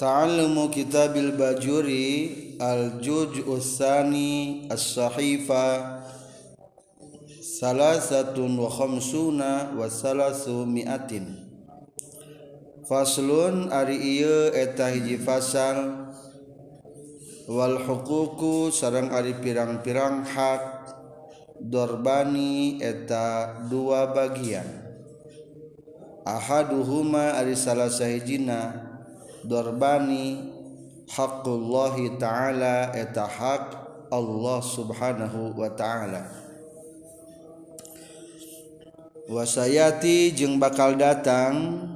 Ta'allumu kitabil bajuri Al-juj usani As-sahifa Salasatun wa khamsuna Wa salasu miatin. Faslun ari iya eta hiji fasal. Wal hukuku sarang ari pirang-pirang hak. Dorbani eta dua bagian. Ahaduhuma ari salah sahijina. dorbani haqullahi ta'ala eta hak Allah subhanahu wa ta'ala. Wasayati jeung bakal datang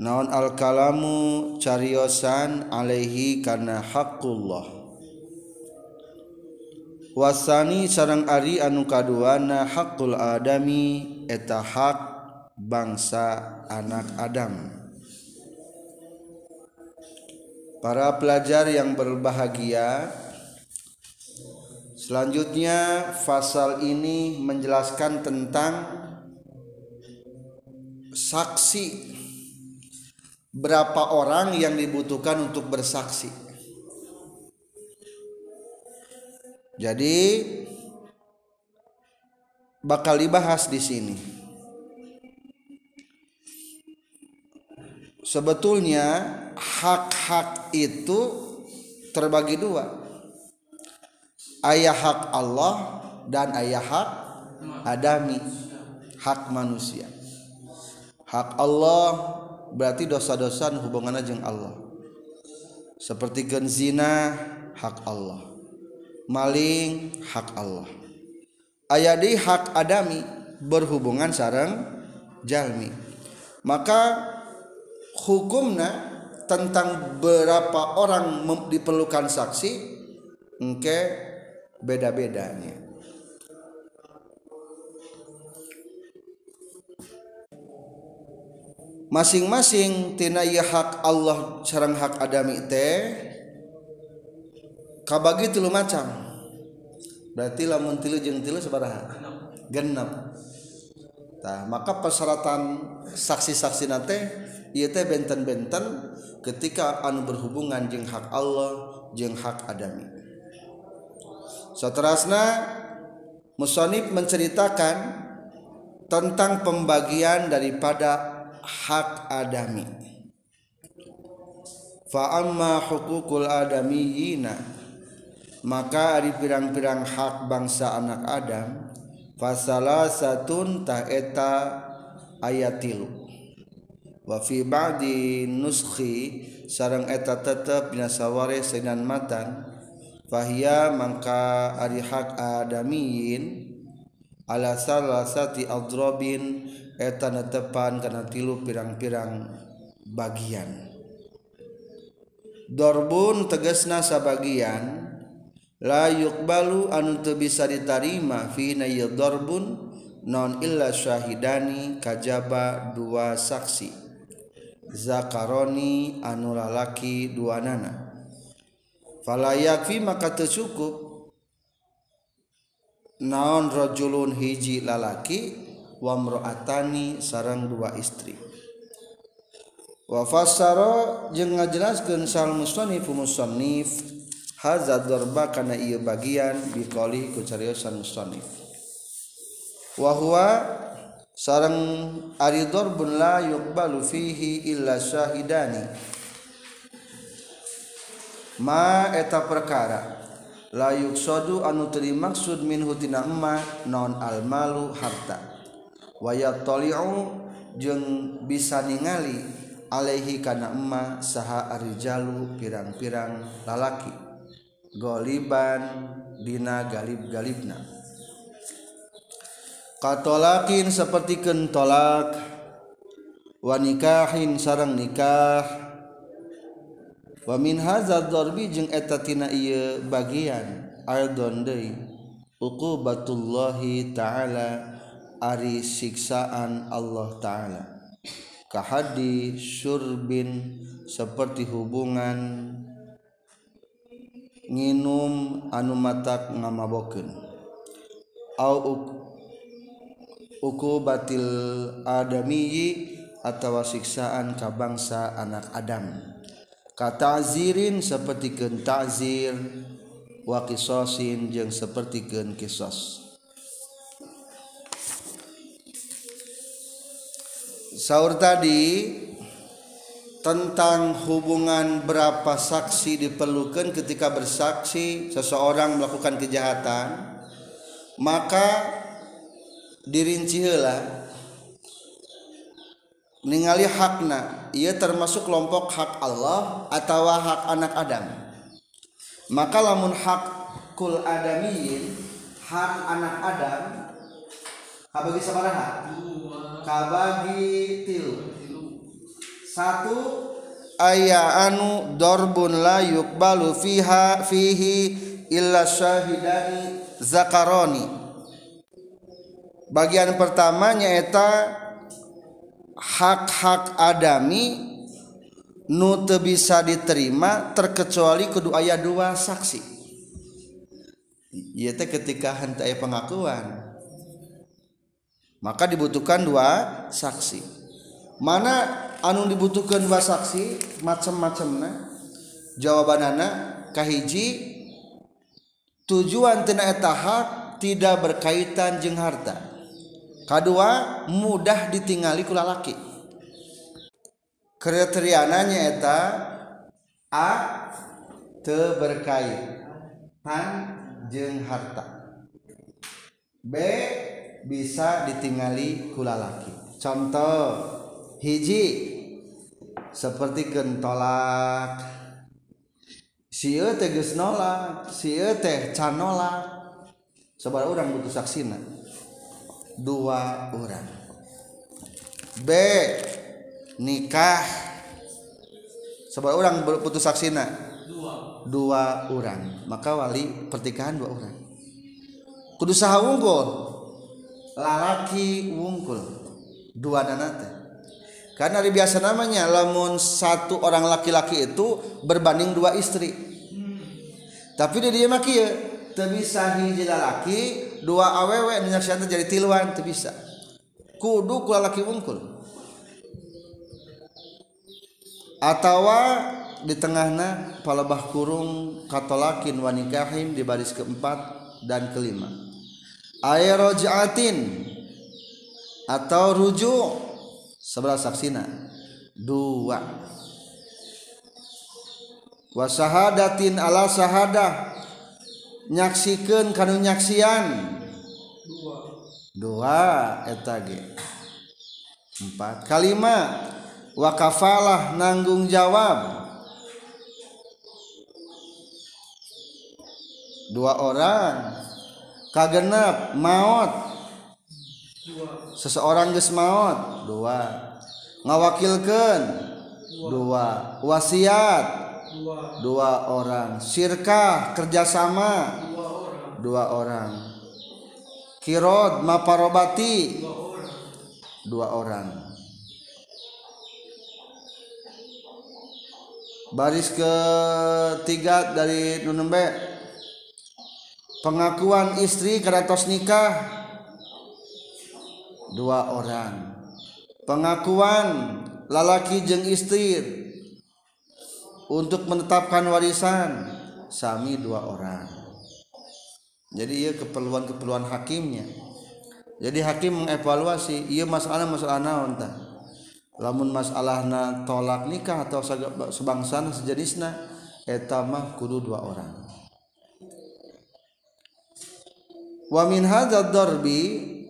naon alkalamu cariosan alaihi karena hakullah wasani sarang ari anu kaduana hakul adami eta hak bangsa anak adam. Para pelajar yang berbahagia Selanjutnya fasal ini menjelaskan tentang saksi berapa orang yang dibutuhkan untuk bersaksi. Jadi bakal dibahas di sini. Sebetulnya hak-hak itu terbagi dua. Ayah hak Allah dan ayah hak adami, hak manusia. Hak Allah berarti dosa-dosa hubungannya dengan Allah. Seperti zina hak Allah. Maling hak Allah. Ayah di hak adami berhubungan sarang jalmi. Maka hukumnya tentang berapa orang diperlukan saksi engke beda-bedanya. Masing-masing tina ieu hak Allah sareng hak adami teh kabagi tilu macam. Berarti lamun tilu jeung tilu sabaraha? Genep. Nah, maka persyaratan saksi-saksi nate ieu teh benten-benten ketika anu berhubungan jeung hak Allah jeung hak adami. Saterasna musonib menceritakan tentang pembagian daripada hak adami. Fa amma hukukul adamiyina maka ari pirang-pirang hak bangsa anak Adam fasala satun taeta ayatilu wa fi ba'di nuskhi sareng eta tetep dina saware sainan matan fahia mangka ari hak adamiyin ala salasati adrabin eta netepan kana tilu pirang-pirang bagian. Dorbun tegesna sabagian la yuqbalu anu teu bisa ditarima fi dorbun non illa syahidani kajaba dua saksi. zakaroni anu lalaki dua nana falayakfi maka tercukup naon rojulun hiji lalaki wamroatani sarang dua istri. Wa fassara jeung ngajelaskeun sal musannif musannif hadza darba kana ieu bagian biqali ku cariosan musannif. Wa huwa sarang aridor bun la yuqbalu fihi illa syahidani. Ma eta perkara la yuqsadu anu teri maksud min hutina emma non almalu harta. Waya toli'u jeung bisa ningali alaihi kana emma saha arijalu pirang-pirang lalaki. Goliban dina galib-galibna. katolakin seperti kentolak wanikahin sarang nikah. Wa min hadzal darbi jeung eta tina ieu bagian ardon deui. Uqubatullahi ta'ala ari siksaan Allah ta'ala. Kahadi syurbin seperti hubungan nginum anu matak ngamabokeun. Au uku batil adami atau siksaan ka bangsa anak Adam. Katazirin seperti kentazir wakisosin yang seperti gen kisos sahur tadi tentang hubungan berapa saksi diperlukan ketika bersaksi seseorang melakukan kejahatan maka dirincilah ningali hakna ia termasuk kelompok hak Allah atau hak anak Adam. Maka lamun hak kul adamiyin hak anak Adam kabagi sabaraha? Kabagi tilu. Satu aya anu dorbun la yukbalu fiha fihi illa syahidani zakaroni. Bagian pertamanya eta hak-hak adami nu teu bisa diterima terkecuali kudu aya dua saksi. Teh ketika henteu aya pengakuan. Maka dibutuhkan dua saksi. Mana anu dibutuhkan dua saksi macam-macam nah jawabananakahhiji tujuan tenaeta hak tidak berkaitan jeng harta K2 mudah ditingali kulalaki kriteriananyaeta A berkait jeng harta. B bisa ditingali kulalaki contoh hiji seperti gentolak si teh geus nolak si teh orang butuh saksina dua orang. B nikah. Sabar orang butuh saksina dua. Dua orang. Maka wali pertikahan dua orang. Kudu saha wungkul? Lalaki wungkul. Dua nanate karena biasa namanya lamun satu orang laki-laki itu berbanding dua istri. Tapi dia dia maki ya bisa hiji laki dua awewe menyaksikan jadi tiluan tu bisa. Kudu kula laki wungkul atau di tengahna palebah kurung katolakin wanikahim di baris keempat dan kelima. Aerojaatin atau rujuk sebelah saksina. Dua. Wasahadatin ala sahadah nyaksikan kanu nyaksian. Dua etage empat kalimat wakafalah nanggung jawab. Dua orang. Kagenap maut. Seseorang geus maut. Dua. Ngawakilkan dua. Wasiat. Dua. Orang. Sirkah kerjasama. Dua orang. Kirod maparobati. Dua orang. Baris ketiga dari nunembe pengakuan istri keratos nikah. Dua orang. Pengakuan lalaki jeng istri untuk menetapkan warisan sami dua orang. Jadi ia keperluan-keperluan hakimnya. Jadi hakim mengevaluasi ia masalah masalah naon tah lamun masalahna tolak nikah atau sebangsana sejenisna eta mah kudu dua orang. Wa min darbi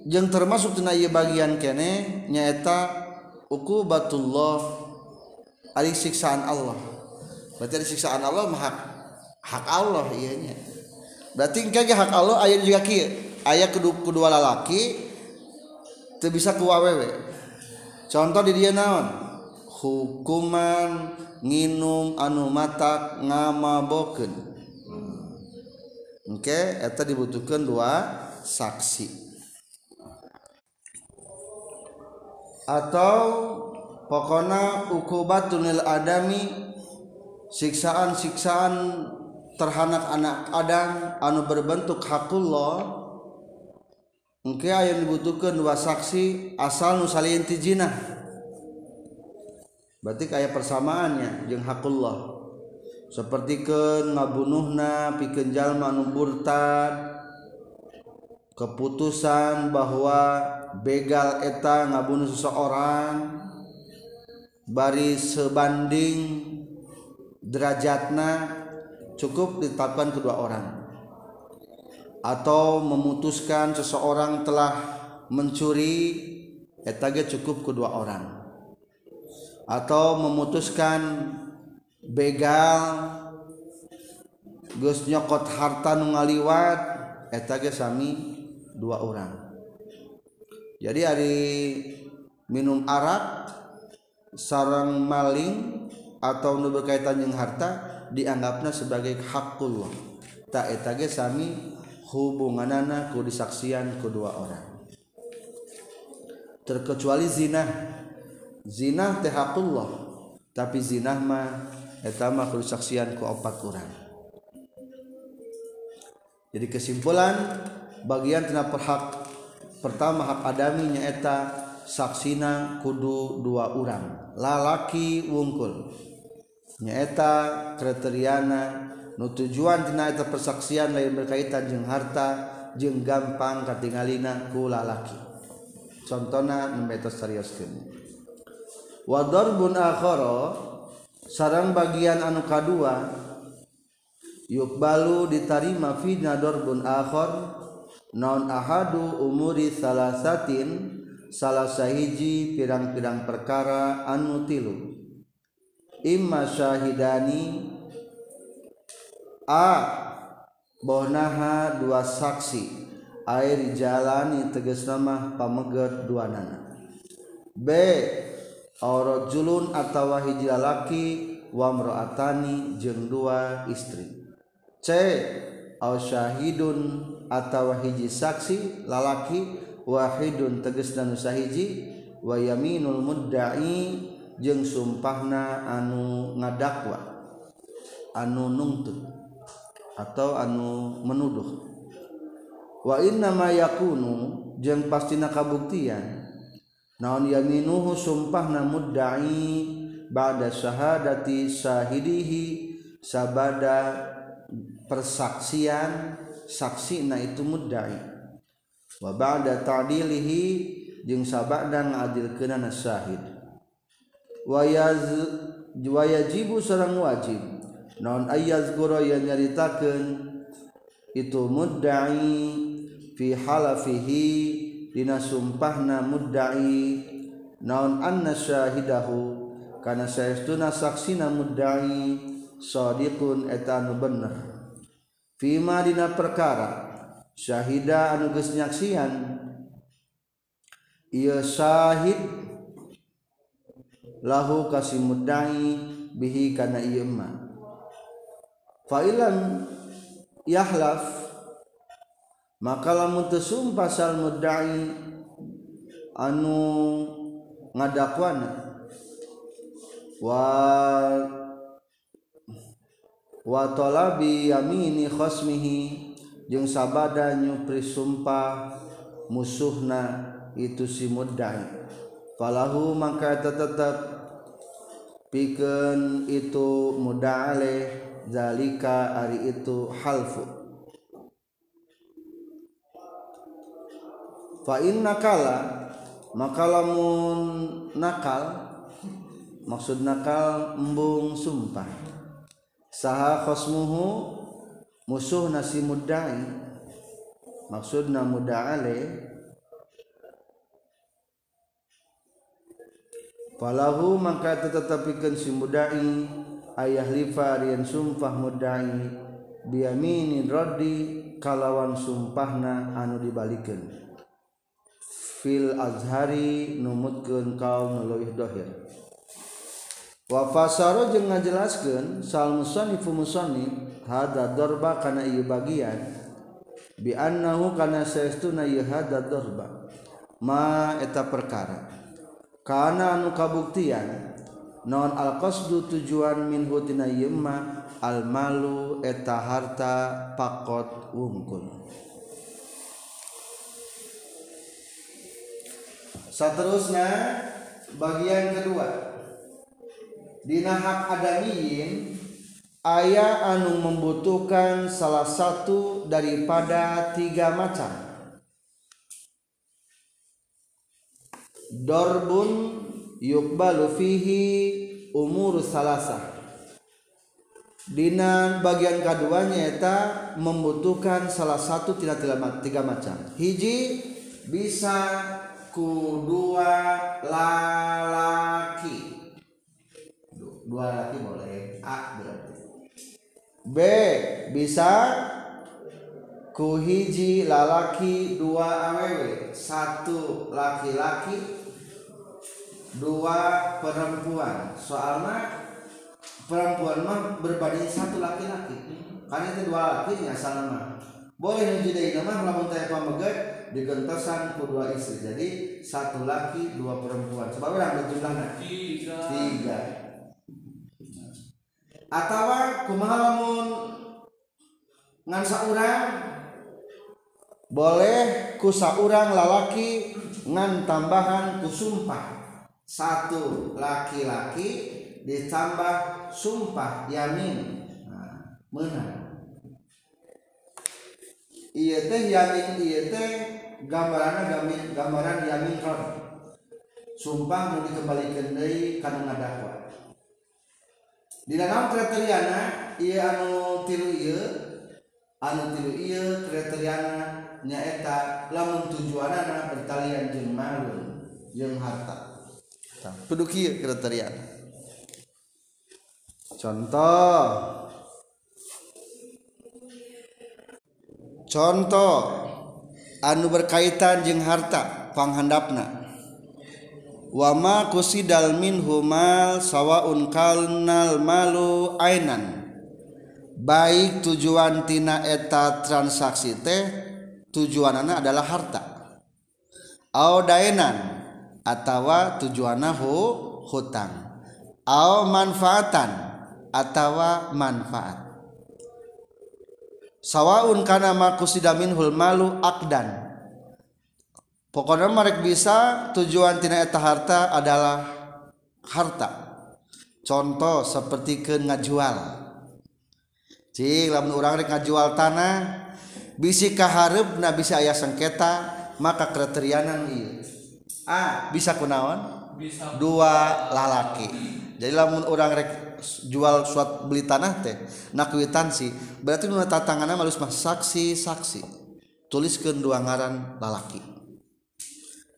yang termasuk tina ieu bagian kene nyaeta uqubatullah ari siksaan Allah berarti ari siksaan Allah mah hak hak Allah ieu nya berarti kage hak Allah aya juga kieu aya kedua, kedua lalaki teu bisa ku awewe contoh di dia naon? Hukuman nginum anu matak ngamabokeun. Oke okay, eta dibutuhkan dua saksi. Atau pokona ukubatunil adami siksaan-siksaan terhanak anak Adam anu berbentuk hakullah mungkin yang dibutuhkan dua saksi asal nusalinti tijinah berarti kayak persamaannya jeung hakullah. Seperti ke ngabunuhna pikenjal manuburtad keputusan bahwa begal eta ngabunuh seseorang bari sebanding derajatna cukup ditetapkan kedua orang. Atau memutuskan seseorang telah mencuri etage cukup kedua orang. Atau memutuskan begal Gus nyokot harta nu ngaliwat eta ge sami dua orang. Jadi hari minum arak sarang maling atau nu berkaitan jeung harta dianggapnya sebagai hakullah tak etage sami hubunganana ku disaksian kedua orang. Terkecuali zina. Zina teh hakullah tapi zina mah eta mah ku disaksian ku opat orang. Jadi kesimpulan bagian tina perhak pertama hak adaminya eta saksina kudu dua orang lalaki wungkul. nyaeta kriteriana nutujuan dinaeta persaksian lain berkaitan jeung harta jeung gampang katingalina ku lalaki. Contohna nembeto seriuskeun wa darbun akhara sarang bagian anu kadua yukbalu ditarima fina darbun akhar non ahadu umuri salasatin salah sahiji pirang-pirang perkara anu tilu. imma syahidani. A bohnaha dua saksi. Air jalani tegas nama pameger dua nana. B aurajulun atau hiji lalaki wa jeng jeung dua istri. C Aw syahidun atau wahiji saksi lalaki wahidun teges dan sahiji wa yaminul mudda'i jeng sumpahna anu ngadakwa anu nungtut atau anu menuduh. Wa inna ma yakunu jeng pastina kabuktian naon yaminuhu sumpahna mudda'i ba'da syahadati syahidihi sabada persaksian saksi na itu mudda'i. Wa ba'da ta'dilihi jeung sabada ngadilkeunana syahid wayaz wayajibu serang wajib. Non ayaz guru yang nyaritakan itu mudda'i fi halafihi dina sumpahna mudda'i. Naon anna syahidahu kana saestuna saksina mudda'i sadiqun eta anu bener fima dina perkara syahida anu geus nyaksian ieu syahid lahu kasih mudai bihi kana iyemma fa'ilam yahlaf maka lamun tesum pasal mudai anu ngadakwana. Wa wa talabi yamini khosmihi jeung sabada nyupri sumpah musuhna itu si mudai. Falahu maka tetap piken itu mudaleh zalika ari itu halfu. Fa inna kala maka lamun nakal maksud nakal embung sumpah. Saha khosmuhu musuh nasi mudai maksudna muda'ale Falahu maka tetapikeun si mudai. Ayah lifa rian sumpah mudai. Biaminin raddi kalawan sumpahna anu dibalikeun fil azhari numutkeun kaum leuwih dohir. Wa fasara jeung ngajelaskeun sal musannifu musannif hada darba kana ieu bagian bi annahu kana saestuna ieu hada darba ma eta perkara. karena anu kabuktian non alqasdu tujuan minhu hutina yemma almalu eta harta pakot wungkul. Seterusnya bagian kedua. Dina hak adamiyin ayah anu membutuhkan salah satu daripada tiga macam. Dorbun yukbalu fihi umur salasa Dinan bagian keduanya eta membutuhkan salah satu tidak tiga macam. Hiji bisa ku dua lalaki. Dua laki boleh A berarti. B bisa ku hiji lalaki dua awewe satu laki-laki dua perempuan. Soalnya perempuan mah berbanding satu laki-laki. Karena itu dua laki nya sama boleh nuju deui mah lamun teh pamegat digentosan ku dua istri. Jadi satu laki dua perempuan. Sebab urang jumlahna tiga. Tiga. Atau kumaha lamun ngan saurang? Boleh ku saurang lalaki ngan tambahan ku sumpah satu laki-laki ditambah sumpah yamin nah, menang. Iya teh yamin iya teh gambaran yamin gambaran yamin kan. Sumpah mau dikembalikan dari karena ngadakwa. Di dalam kriteriana iya anu tilu iya anu tilu iya kriteriana nyaeta lamun tujuanana bertalian jeung malun jeung harta. kudu kieu kriteria contoh. Contoh. Anu berkaitan jeung harta panghandapna. Wama kusidal min humal sawaun kalnal malu ainan. Baik tujuan tina eta transaksi teh tujuan anak adalah harta. Au dainan atawa tujuanna hu hutang. Au manfaatan atawa manfaat. Sawaun kana makusida minhul malu akdan. Pokoknya mereka bisa tujuan tina eta harta adalah harta. Contoh seperti ke ngajual. Cing lamun urang rek ngajual tanah bisi kaharep na bisa aya sengketa maka kriterianan ieu A bisa kunaon? Bisa. Dua lalaki. Jadi lamun orang rek jual suat beli tanah teh nak kwitansi berarti nu tatanganna harus mah saksi saksi tuliskeun dua ngaran lalaki.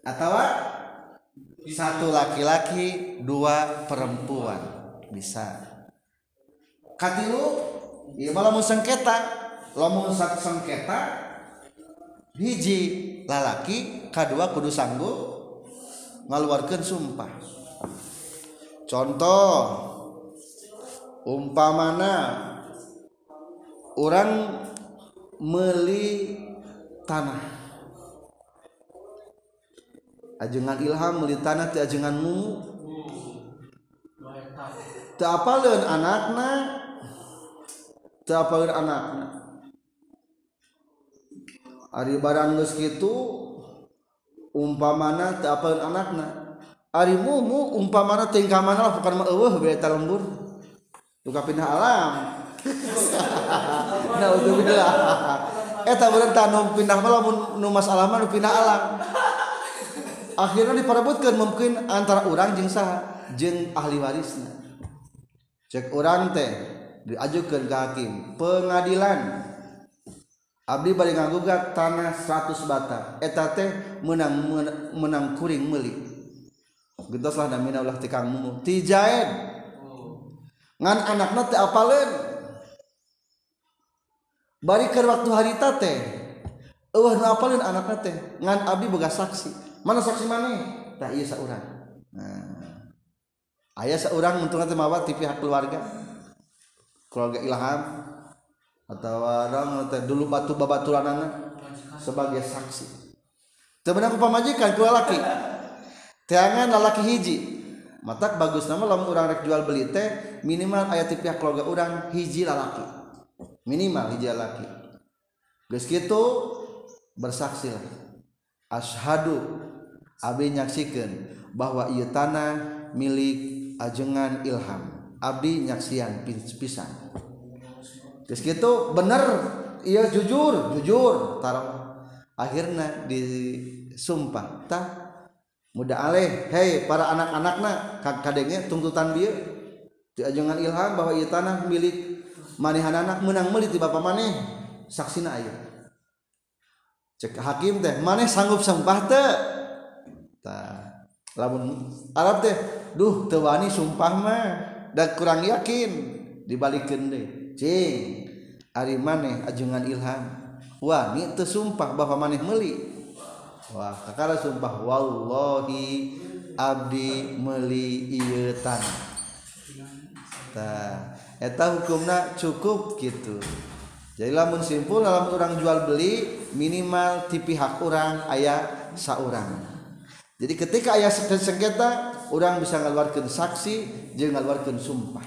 Atau satu laki-laki dua perempuan. Bisa. Katilu? Ieu malah mun sengketa. Lamun sengketa hiji lalaki kedua kudu sanggup ngaluarkan sumpah. Contoh umpamana orang meli tanah. Ajengan ilham meli tanah ti ajengan mumu. Teu apaleun anakna? Teu apaleun anakna? Ari barang geus kitu umpamana teu apalin anakna? Ari mumu umpamana teu mana lah bukan mah eueuh beda talembur luka pindah alam. Nah udah bila eta bener tanum pindah mah lamun nu masalah mah nu pindah alam. Akhirnya diperebutkan mungkin antara orang jeung saha? Jeung ahli warisna. Cek orang teh diajukan ke hakim pengadilan. Abdi balik ngagugat tanah 100 bata eta teh menang menang kuring meuli. Gentoslah namina ulah ti kang mumu. Ti jaed ngan anakna teh apaleun bari keur waktu harita teh. Eueuh nu apaleun anakna teh? Ngan abdi boga saksi. Mana saksi maneh? Tah ieu saurang. Nah. Aya saurang untungna teh mawa ti pihak keluarga. Keluarga Ilham. atau orang dulu batu babaturan sebagai saksi. Temen aku pamajikan dua laki teangan lalaki hiji. Matak bagus nama lamun orang rek jual beli teh minimal ayat tipiah keluarga orang hiji lalaki. Minimal hiji lalaki. Geus kitu bersaksilah ashadu abdi nyaksikan bahwa ieu tanah milik ajengan ilham. Abdi nyaksian pisan. Terus gitu bener. Iya jujur jujur. Taruh akhirnya disumpah. Tah muda aleh. Hei para anak-anaknya kadengnya tuntutan dia jangan ilham bahwa iya tanah milik manehan anak menang meuli ti bapak maneh. Saksina ayeuna cek hakim teh maneh sanggup sumpah teh tah lamun Arab teh duh teu wani sumpah mah. Dan kurang yakin dibalikeun deui cing Ari maneh ajengan Ilham. Wah itu sumpah bahwa maneh meuli. Wah kakara sumpah Wallahi abdi meuli ieu tanah tah Eta hukumna cukup gitu jadi lamun simpul dalam orang jual beli minimal tipi hak orang ayah saurang. Jadi ketika ayah sengketa orang bisa ngeluarkan saksi jeung ngeluarkan sumpah.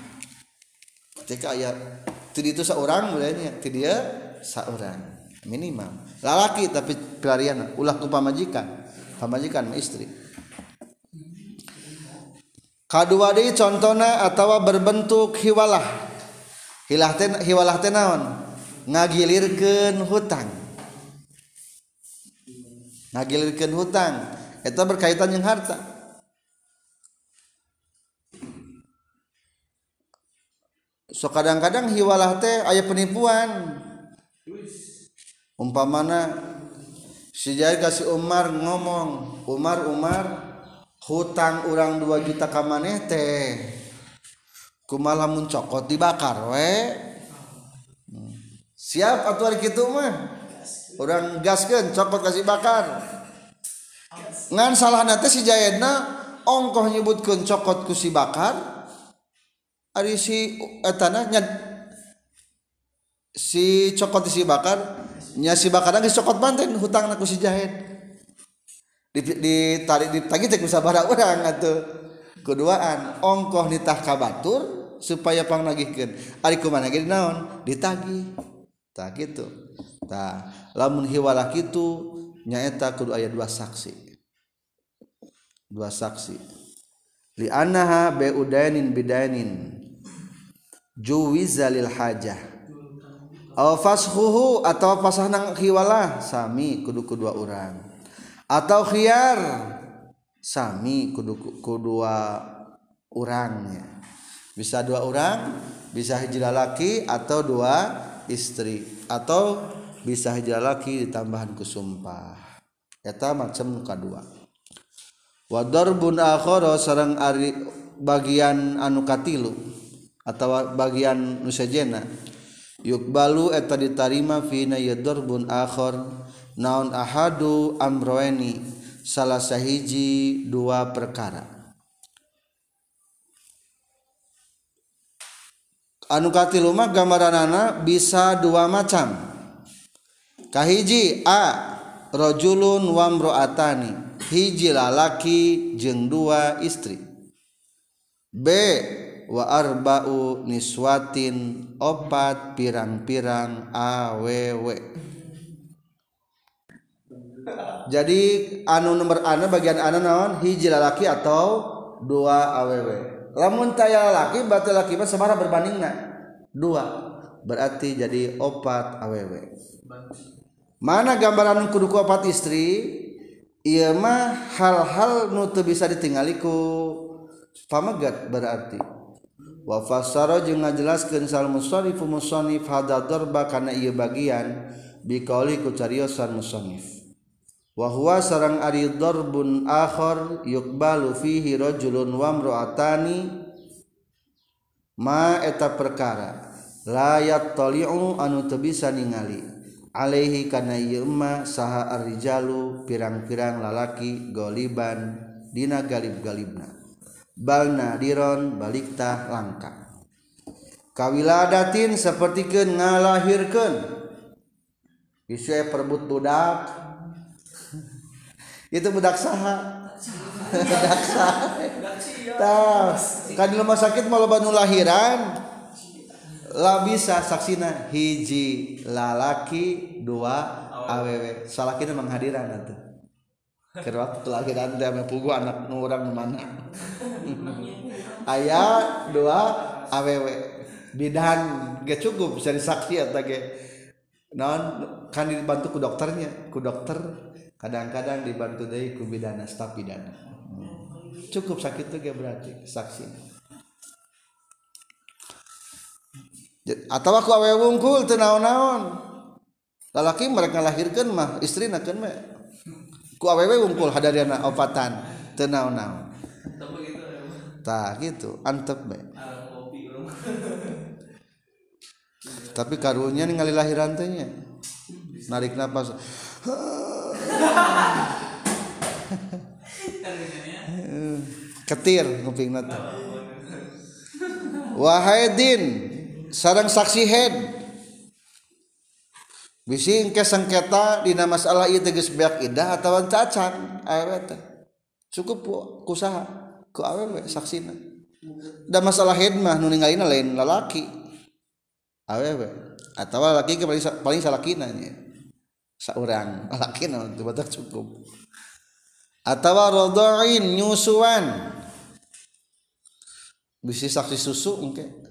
Ketika ayah tadi itu seorang mulainya tadi dia seorang minimal. Lalaki tapi pelarian ulah ku pamajikan pamajikan istri. Kedua deui contona atawa berbentuk hiwalah. Hilah ten, hiwalah teh naon? Ngagilirkeun hutang. Ngagilirkeun hutang. Eta berkaitan jeung harta. so kadang-kadang hiwalah teh ayah penipuan. Umpamana si Jai kasih Umar ngomong Umar Umar hutang orang 2 juta ka maneh teh kumaha lamun cokot dibakar we. Siap atuh kitu mah. Orang gaskeun cokot kasih bakar. Ngan salah nate si Jayena ongkoh nyebutkeun cokot ku si bakar Ari si eh, etananya si cokot si bakar nya si bakar lagi cokot banten hutang ku si jahit ditarik ditagi teh bisa bara orang atau keduaan ongkoh nitah kabatur supaya pang nagihkeun. Ari kumaha ge naon? Ditagi. Tah kitu tah lamun hiwala kitu nyaeta kudu aya dua saksi. Dua saksi. Li'anaha bi udainin bidainin juwiza lil hajah. Aw fashuhu atau pasahna hiwalah sami kudu kedua orang atau khiar sami kudu kedua orangnya bisa dua orang bisa hijrah laki atau dua istri. Atau bisa hijrah laki ditambahan kusumpah. Eta macam muka dua wadarbun akhara sarang ari bagian anu katilu atau bagian nusajena. Yukbalu eta ditarima fina yadarbun akhar. Naon ahadu amroeni. Salah sahiji dua perkara. Anu katilu mah gambaranana bisa dua macam. Kahiji a rojulun wa mro'atani. Hiji lalaki jeung dua istri. B wa arba'u niswatin opat pirang-pirang awewe jadi anu nomor anu bagian anu naon? Hiji lalaki atau dua aww lamun taya lalaki berarti laki mah sabara berbandingna. Dua. Berarti jadi opat aww mana gambaran kudu opat istri? Iya mah hal-hal nu bisa ditinggaliku pamegat berarti wa fasara jeung ngajelaskeun sal musannif musannif hada darba kana ieu bagian biqauli ku cariosan musannif wa huwa sarang ari darbun akhar yuqbalu fihi rajulun wa imra'atani ma eta perkara la yattali'u anu teu bisa ningali alaihi kana ieu ma saha arrijalu pirang-pirang lalaki goliban dina galib-galibna. balna diron baliktah langka. Kawiladatin seperti ngalahirkeun. Ngalahirkan isu perebut budak. Itu budak saha? Budak saha. Kan di rumah sakit malah banu lahiran. Labisa saksina hiji lalaki dua awewe salakina menghadiran atuh. Menghadiran itu kelahiran dia pugu anak orang mana? Ayah dua aww bidan gak cukup bisa disaksi atau ge. Non kan dibantu ku dokternya. Ku dokter kadang-kadang dibantu dari ku bidana staf bidana. Cukup sakit tuh gak berarti saksi. Atau aku awe wungkul tenaon-naon lalaki mereka lahirkan mah istri nak mah ku awewe wungkul hadariana opatan. Tenau nau. Tak gitu. Antep be. Tapi karunya nih ngali lahiran tehnya narik napas. Ketir nguping nata wahaidin sarang saksi head bisi engke sengketa dina masalah ieu teh geus beak idah atawa cacang. Awewe cukup kusaha ku awewe saksina. Da masalah hidmah nu ninggalina lain lalaki. Awewe atawa laki ke paling paling salakina nya. Saurang lalakina teu batak cukup. Atawa rodoin nyusuan. Bisi saksi susu engke.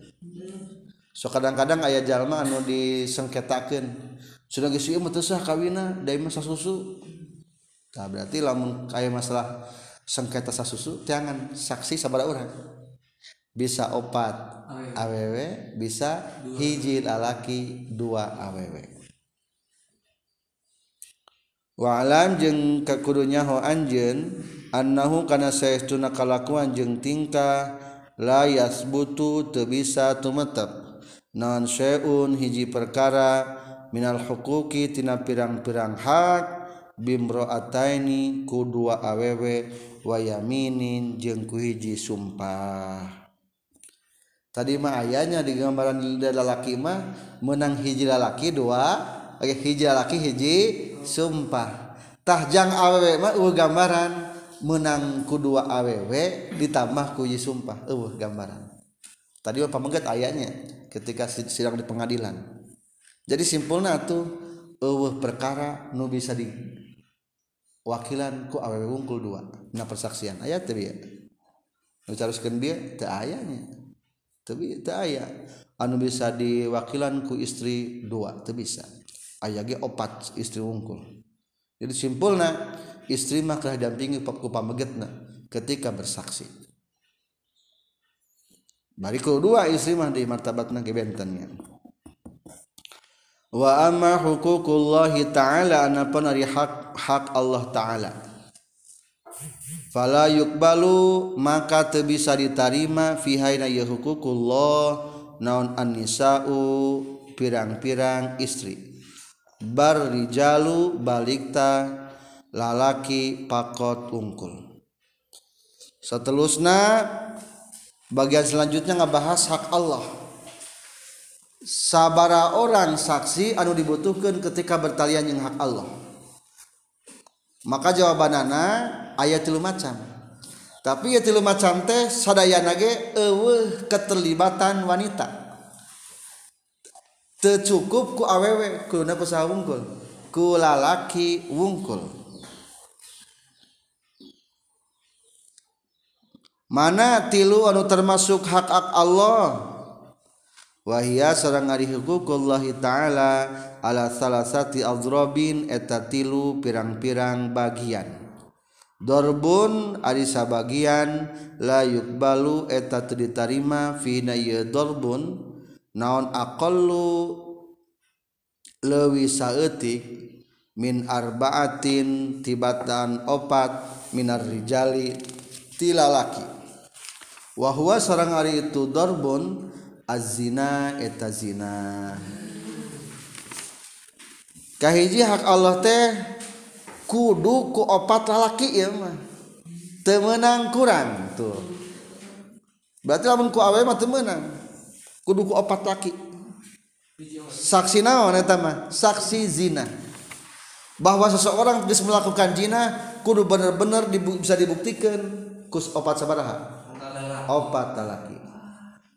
So kadang-kadang ayah jalma anu disengketakan sudah geus ieu sah kawina da masa susu tah berarti lamun kaya masalah sengketa sasusu jangan saksi sabara orang bisa opat awewe. bisa hiji lalaki dua awewe. Wa'alam jeung kakudunya ho anjeun annahu kana saestuna kalakuan jeung tingkah la yasbutu teu bisa tumetep. Non syai'un hiji perkara minal hukuki tina pirang-pirang hak bimro'ataini ku dua awewe wayaminin jeung ku hiji sumpah. Tadi mah ayahnya di gambaran lalaki mah menang hiji lalaki dua oke hiji lalaki hiji sumpah. Tahjang awewe mah uh gambaran menang ku dua awewe ditambah ku hiji sumpah uh gambaran. Tadi apa mengget ayahnya ketika sidang di pengadilan jadi simpulnya tuh eueuh perkara nu bisa di wakilan ku awewe wungkul dua na persaksian. Ayat teu ya nu caruskeun dia teu ayanya teu teu aya. Anu bisa diwakilan ku istri dua teu bisa. Aya ge opat istri wungkul. Jadi simpulna istri mah keur dampingi ku pamegetna ketika bersaksi. Bari dua istri mah di martabatna ge bentennya wa amma huququllahi ta'ala anapun ari hak hak Allah ta'ala. Fala yukbalu maka teu bisa diterima fi haina ya naon an-nisa'u pirang-pirang istri. Bar rijalu balikta lalaki pakot ungkul seterusnya bagian selanjutnya ngebahas hak Allah sabara orang saksi anu dibutuhkan ketika bertalian yang hak Allah. Maka jawabanana ayat tilu macam. Tapi ya tilu macam teh sadayana ge eueuh keterlibatan wanita. Tercukup ku awewe kuna kusaha wungkul ku lalaki wungkul. Mana tilu anu termasuk hak hak Allah? wahia seorang ari hukukullahi ta'ala ala salasati azrobin eta tilu pirang-pirang bagian. Dorbun ari sabagian la yukbalu eta ditarima fina dorbun naon aqallu lewi saeutik min arbaatin tibatan opat minar rijali tilalaki. Wahwa seorang ari itu dorbun azina eta zina. Kahiji hak Allah teh kudu ku opat lalaki ya mah. Temenang kurang tuh. Berarti lamun ku awe mah temenang kudu ku opat laki saksi naon eta mah? Saksi zina. Bahwa seseorang bisa melakukan zina kudu bener-bener dibu bisa dibuktikan. Kus opat sabaraha? Opat lalaki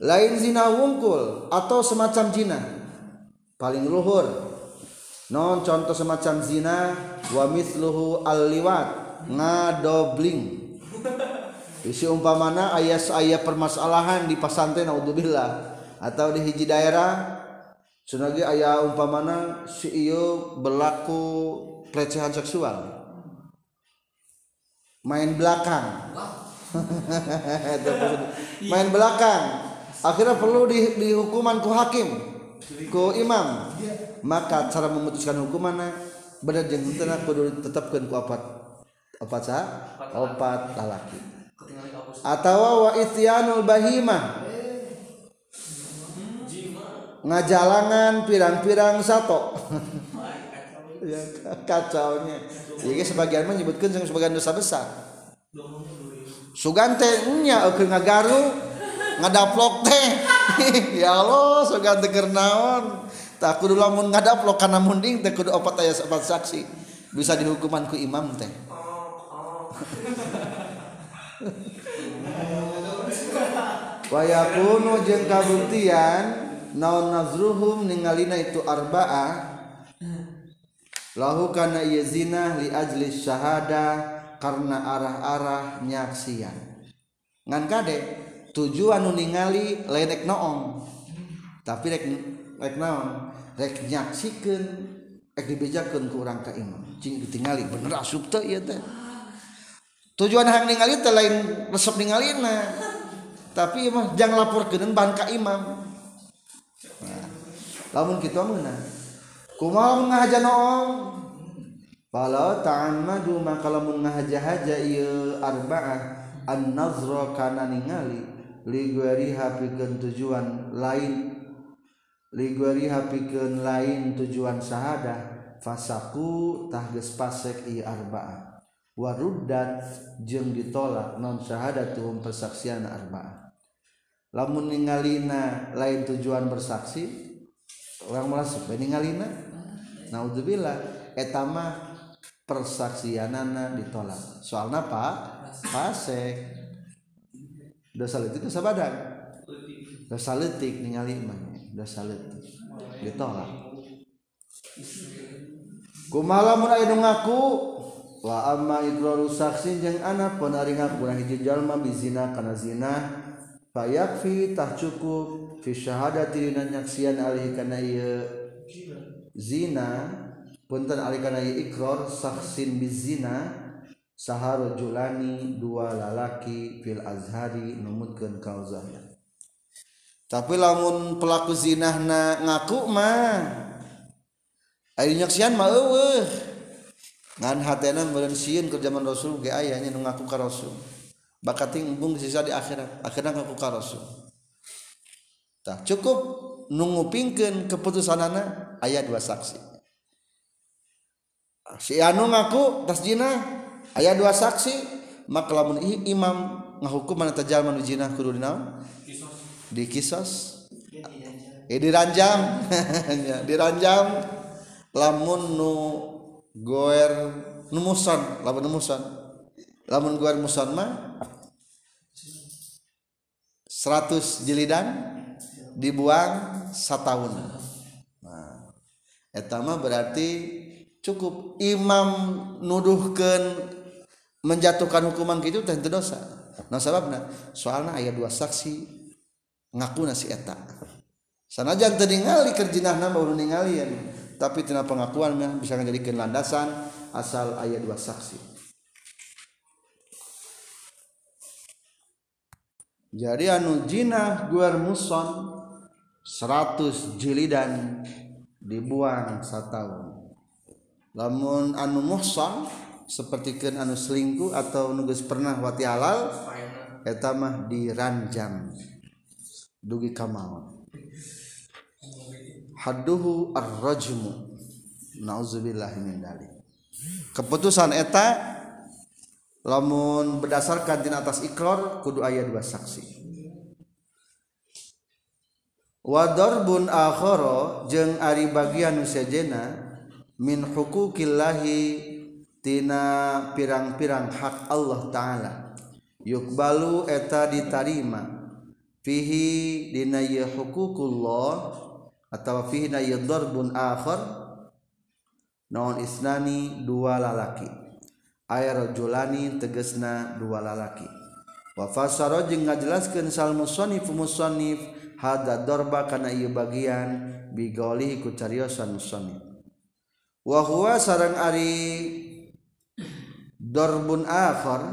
lain zina wungkul atau semacam zina. Paling luhur. Non contoh semacam zina wa mithluhu al liwat ngadobling. Isi umpamana ayat ayat permasalahan di pasantren naudzubillah atau di hiji daerah sunagi ayat umpamana si iyo berlaku pelecehan seksual. Main belakang. Main belakang akhirnya perlu di, dihukuman ku hakim ku imam. Maka cara memutuskan hukuman benar jeung kudu tetapkan ku opat opat sah opat lalaki atau wa ityanul bahimah ngajalangan pirang-pirang satu ya kacaunya. Jadi sebagian menyebutkan sebagian dosa besar. Sugante nya oke ngagaru ngadaplok teh. Ya Allah sugante kernaon tak kudu lamun ngadaplok karena munding teh kudu opat aya opat saksi. Bisa dihukuman ku imam teh. Wayakunu jeung kabuktian naon nazruhum ningalina itu arba'ah lahu kana ieu zina li ajli syahada karena arah-arah nyaksian. Ngan kade tujuan nu ningali lenek noong. Tapi rek rek naon rek nyaksikeun rek dibejakeun ku urang ka imam cing ditingali bener asup teu ieu teh. Tujuan hang ningali teh lain resep ningalina tapi mah jang laporkeun ban ka imam. Nah, lamun kitu meunang kumaha ngahaja noong. Kalau ta'amadu maka lamun ngahaja-haja ieu arba'ah an-nazra kana ningali. Li guariha pikeun tujuan lain. Li guariha pikeun lain tujuan sahadah fasaku tah geus pasek ieu arba'ah waruddat jeung ditolak non syahadatuhum persaksian arba'ah lamun ningalina lain tujuan bersaksi orang merasa ningalina. Naudzubillah etama persaksianana ditolak. Soalnya pak pasek dosa letik dosa badan. Dosa letik ningali imannya dosa letik. Ditolak kumala mun aya ngaku wa amma idraru saksin jeung ana penaring kurang hiji jalma bizina kana zina fayakfi tah cukup fi syahadati dina nyaksian alih kana ieu zina. Punten alih kana ieu ikrar saksin bizina Sahar Julani dua lalaki fil Azhari numutkeun kauzahnya Tapi lamun pelaku zinahna ngaku mah ari nyaksian mah eueuh. Ngan hatena meureun sieun ke zaman Rasul ge aya nya ngaku ka Rasul. bakat embung sisa di akhirat, akhirnya ngaku ka Rasul. Tah cukup nungupingkeun keputusanana aya dua saksi. Si anu ngaku tas jinah ayat dua saksi maka lamun imam ngahukum mana tajal manujina kudu dinaon? Di kisos. Eh diranjam diranjam lamun nu goer nu musan lamun nu musan lamun goer musan mah 100 jilidan dibuang setahun. Nah eta mah berarti cukup imam nuduhkeun menjatuhkan hukuman gitu tentu dosa. Nah sebabnya? Soalnya ayat dua saksi ngaku nasi eta. Sanajan tadi ngali kerjinah nama baru ningali tapi tina pengakuan bisa menjadikan landasan asal ayat dua saksi. Jadi anu jinah guar muson 100 jilidan dibuang setahun lamun anu muhson sepertikan anu selingkuh atau nugas pernah wati halal etamah diranjang. Dugi kamal hadduhu ar-rajmu. Nauzubillah min dalik. Keputusan eta lamun berdasarkan tina atas ikrar kudu aya dua saksi. Wadarbun akhara jeung ari bagian nu min hukukillahi tina pirang-pirang hak Allah ta'ala. Yukbalu eta ditarima. Fihi dina hukukullah atau fihi na yadarbun akhar naon isnani dua lalaki. Ayar julani tegesna dua lalaki. Wa fasara jeung ngajelaskeun sal musannif musannif hada darba kana ieu bagian bigaulihi ku cariosan musannif. Wa huwa sareng ari Dorbun akhar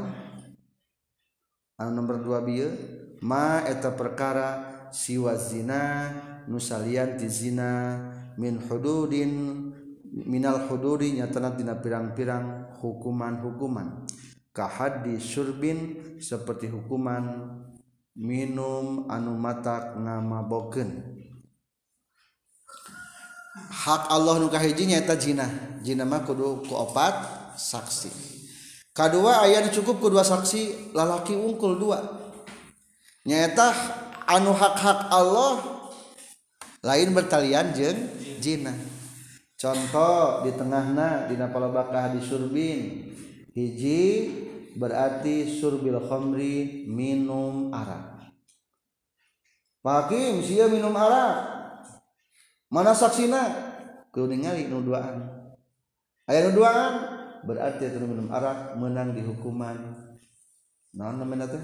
anu nomor 2 bieu ma eta perkara siwa zina nusalian ti zina min hududin minal hududi nyatana dina pirang-pirang hukuman-hukuman. Ka haddi syurbin seperti hukuman minum anu matak ngamabokeun. Hak Allah nu kahiji nyaeta zina. Zina mah kudu ku opat saksi. kedua ayah cukup kedua saksi lalaki ungkul dua. Nyata anu hak-hak Allah lain bertalian jeng jina contoh di tengahna di napalabakah di surbin. Hiji berarti surbil khomri minum arak. Pakim sia minum arak. Mana saksina? Kudu ningali nu duaan. Aya nu duaan. berarti itu minum arak menang di hukuman. Nah namanya teh?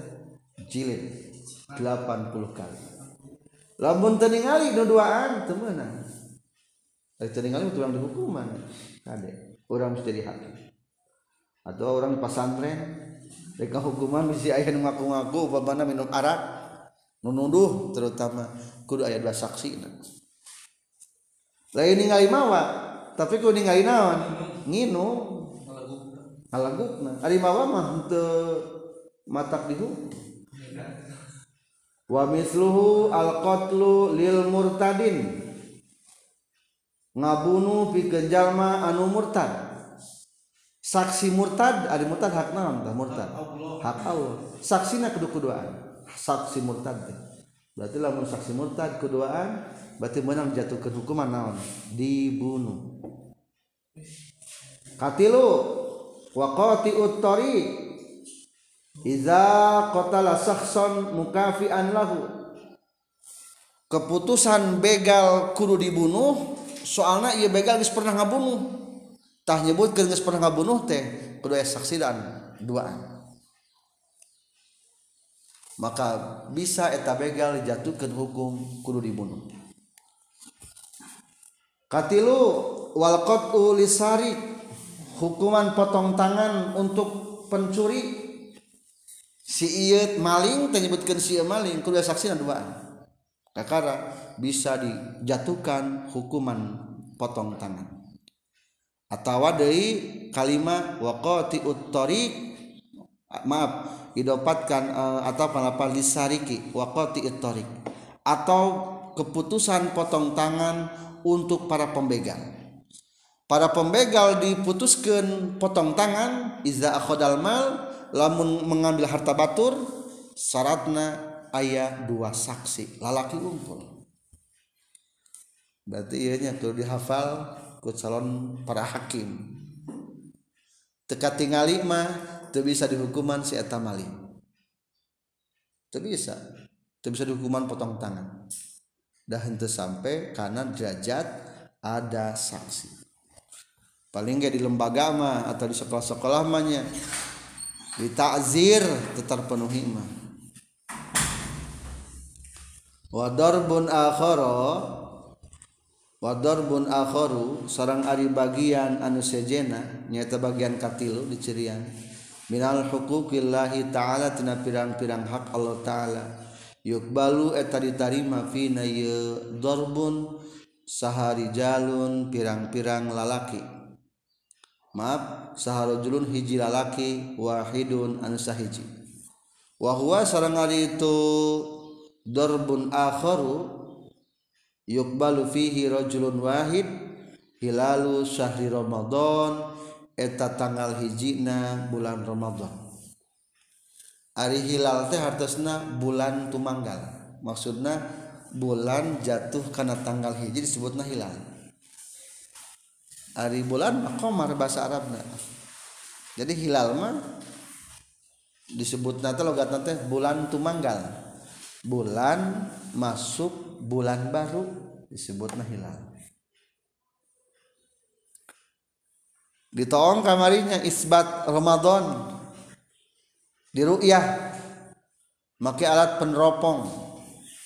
Jilid. 80 kali. Lamun teningali duduaan teu meunang ari teningali teu eh, di hukuman kade. Urang mesti jadi hakim. Atau orang pesantren. Rek hukuman mesti aya nu ngaku-ngaku umpamana minum arak nunuduh terutama kudu aya dua saksi lain ningali mawa tapi kudu ningali naon? Nginum alagukna ari mawa mah teu matak dihukum wa misluhu al qatlu lil murtadin. Ngabunuh pikeun jalma anu murtad. Saksi murtad ari murtad hak naon tah murtad. Hak Allah. Saksina kudu keduaan saksi murtad berarti lamun saksi murtad keduaan berarti menang jatuhkan hukuman naon? Dibunuh. Katilu. waqati uttari iza qatala shakhsan mukafi'an lahu. Keputusan begal kudu dibunuh soalna ieu begal geus pernah ngabunuh. Tah nyebut geus pernah ngabunuh teh kudu aya saksi dan duaan. Maka bisa eta begal dijatuhkeun hukum kudu dibunuh. Katilu wal qat'u lisarik hukuman potong tangan untuk pencuri si ieu maling teh nyebutkeun si maling kudu saksi duaan. Kakara bisa dijatuhkan hukuman potong tangan. Atau deui kalimat waqati uttoriq maaf didapatkan uh, atau palapa lisariki waqati uttoriq atau keputusan potong tangan untuk para pembegal para pembegal diputuskan potong tangan iza akhodal mal lamun mengambil harta batur syaratna ayat dua saksi lalaki unggul berarti ianya tuh dihafal ku calon para hakim. Teka tinggal mah tuh bisa dihukuman si eta maling tuh bisa tuh bisa dihukuman potong tangan. Dah hente sampai karena derajat ada saksi paling gak di lembaga mah atau di sekolah-sekolah mahnya ditakzir tetap penuhi mah. Wadarbun akhara wadarbun akharu sarang ari bagian anu sejena nyata bagian katilu dicirian minal huquqillahi ta'ala tina pirang-pirang hak Allah ta'ala. Yukbalu eta ditarima fina darbun sahari jalun pirang-pirang lalaki. maaf saharojulun hiji lalaki wahidun anu sahiji wa huwa sareng ari itu darbun akharu yuqbalu fihi rajulun wahid hilalu syahri ramadan eta tanggal hijina bulan ramadan. Ari hilal teh hartosna bulan tumanggal. Maksudna bulan jatuh karena tanggal hiji disebutna hilal. hari bulan komar bahasa Arabnya. Jadi hilal mah disebut nanti logat nanti bulan tumanggal. Bulan masuk bulan baru disebut nah hilal. Ditoong kamarinya isbat Ramadan. Di ru'yah. Pakai alat peneropong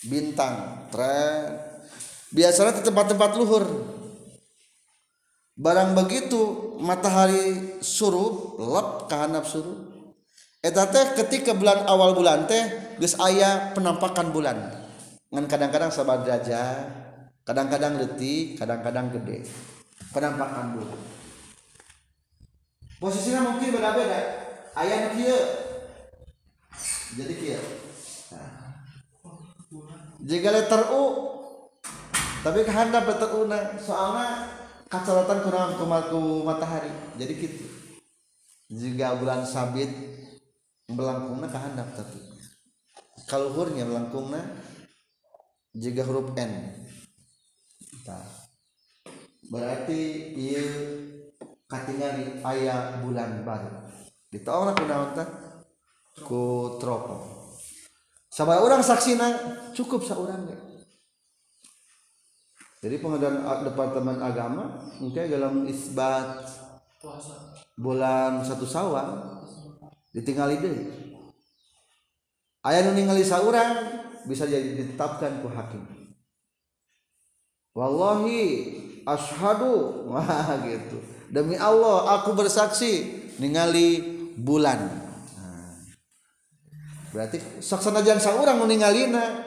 bintang tren biasanya ke tempat-tempat luhur barang begitu matahari suruh lep kehanap suruh. Eta teh ketika bulan awal bulan teh geus aya penampakan bulan. Ngan kadang-kadang sabar derajat kadang-kadang detik kadang-kadang gede. Penampakan bulan. Posisinya mungkin beda-beda. Ayat kia jadi kia nah. jika letter U tapi kehandap letter U nah soalnya kacolatan kurang kumaku matahari. Jadi gitu jika bulan sabit melangkungna kehandap tapi. Kaluhurnya melangkungna jika huruf N. Nah, berarti iya katingali ayah bulan baru. Ditahu ku naon teh ku tropo sama orang saksina cukup seorang jadi pengadilan departemen agama mungkin dalam isbat bulan satu sawal ditinggali deh ayah ningali saurang bisa jadi ditetapkan ku hakim. Wallahi ashadu wah gitu. Demi Allah aku bersaksi ningali bulan. Nah, berarti saksanajan seorang meningalina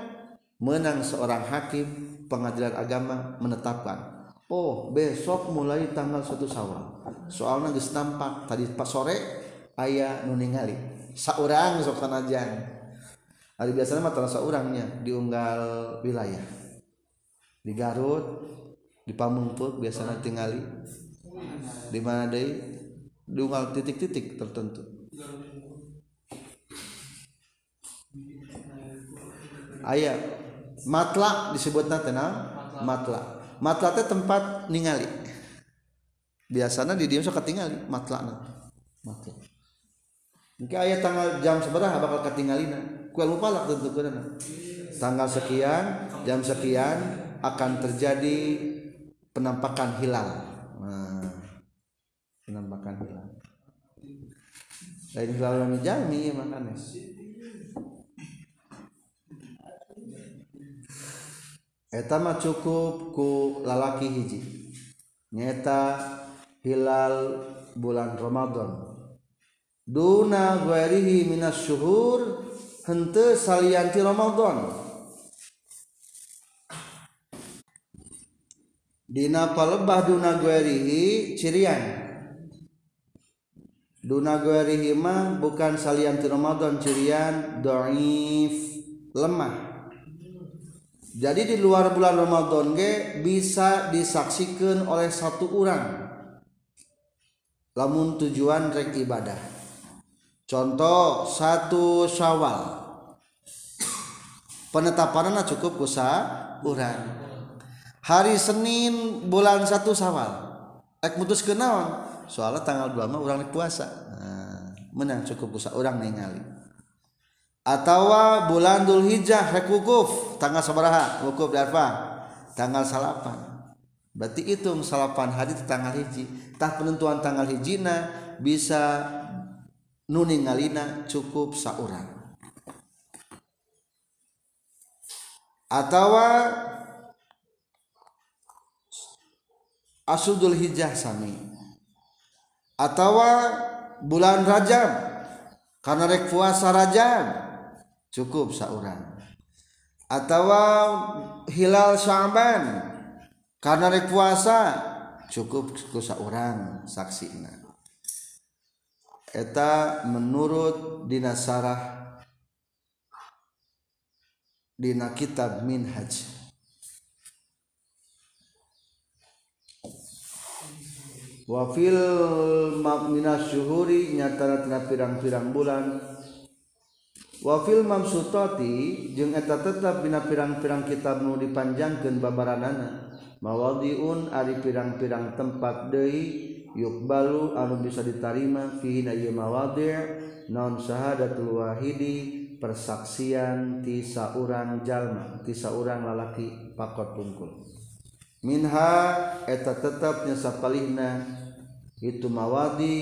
menang seorang hakim pengadilan agama menetapkan oh besok mulai tanggal satu sawal soalnya geus nampak tadi pas sore ayah nuningali saurang sok sanajan hari biasanya mah terasa orangnya di unggal wilayah. Di Garut di Pamungpuk biasanya tingali. Di mana deh di unggal titik-titik tertentu. Ayah matla disebut nanti matla. Matla. Itu tempat ningali. Biasanya di dia suka tinggali matla matla. Mungkin ayat tanggal jam seberapa bakal ketinggalin kue lupa lah tentu tanggal sekian jam sekian akan terjadi penampakan hilal. Nah, penampakan hilal. Lain hilal yang jami makanya etama cukup ku lalaki hiji. Nyata hilal bulan Ramadan. Duna ghairihi minas syuhur henteu salianti Ramadan. Dina palebah duna ghairihi cirian. Duna ghairihi mah bukan salianti Ramadan cirian dhaif lemah. Jadi di luar bulan Ramadan ge bisa disaksikan oleh satu orang. Lamun tujuan rek ibadah. Contoh satu syawal. Penetapannya cukup kusa orang hari Senin bulan satu sawal ek mutus kenaon soalnya tanggal dua mah orang puasa nah, menang cukup puasa orang ningali atau bulan Dul Hijjah rek wukuf tanggal sabaraha wukuf di Arfah. Tanggal salapan. Berarti hitung salapan hari di tanggal hiji. Tah penentuan tanggal hijina bisa nuningalina cukup saurang. Atau asudul hijjah sami. Atau bulan rajab karena rek puasa rajab cukup seorang atau hilal sya'ban karena rek puasa cukup ku seorang saksina eta menurut dinasarah dina kitab minhaj. Wafil minas syuhuri nyata tina pirang-pirang bulan wafil mamsutoti jeung eta tetap bina pirang-pirang kitab nu dipanjangkeun babaranana. Mawadiun ari pirang-pirang tempat deui yukbalu anu bisa ditarima fihi na mawadi' non syahadatul wahidi persaksian ti saurang jalma ti saurang lalaki pakot pungkul. Minha eta tetapnya sapalihna itu mawadi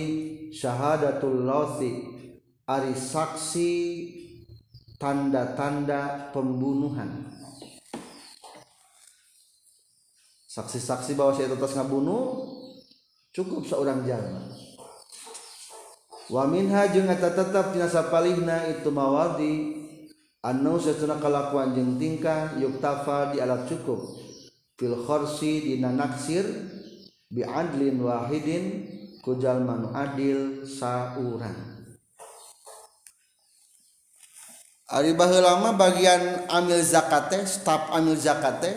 syahadatul lawsi ari saksi tanda-tanda pembunuhan. Saksi-saksi bahwa saya tetas ngabunuh cukup seorang jalma wa minha jeung eta tetep dina sapalihna itu mawadi anu satuna kalakuan jeung tingkah yuktafa di alat cukup. Fil khorsi dina naksir bi adlin wahidin ku jalma adil saurang Ari baheula bagian amil zakate, staf amil zakate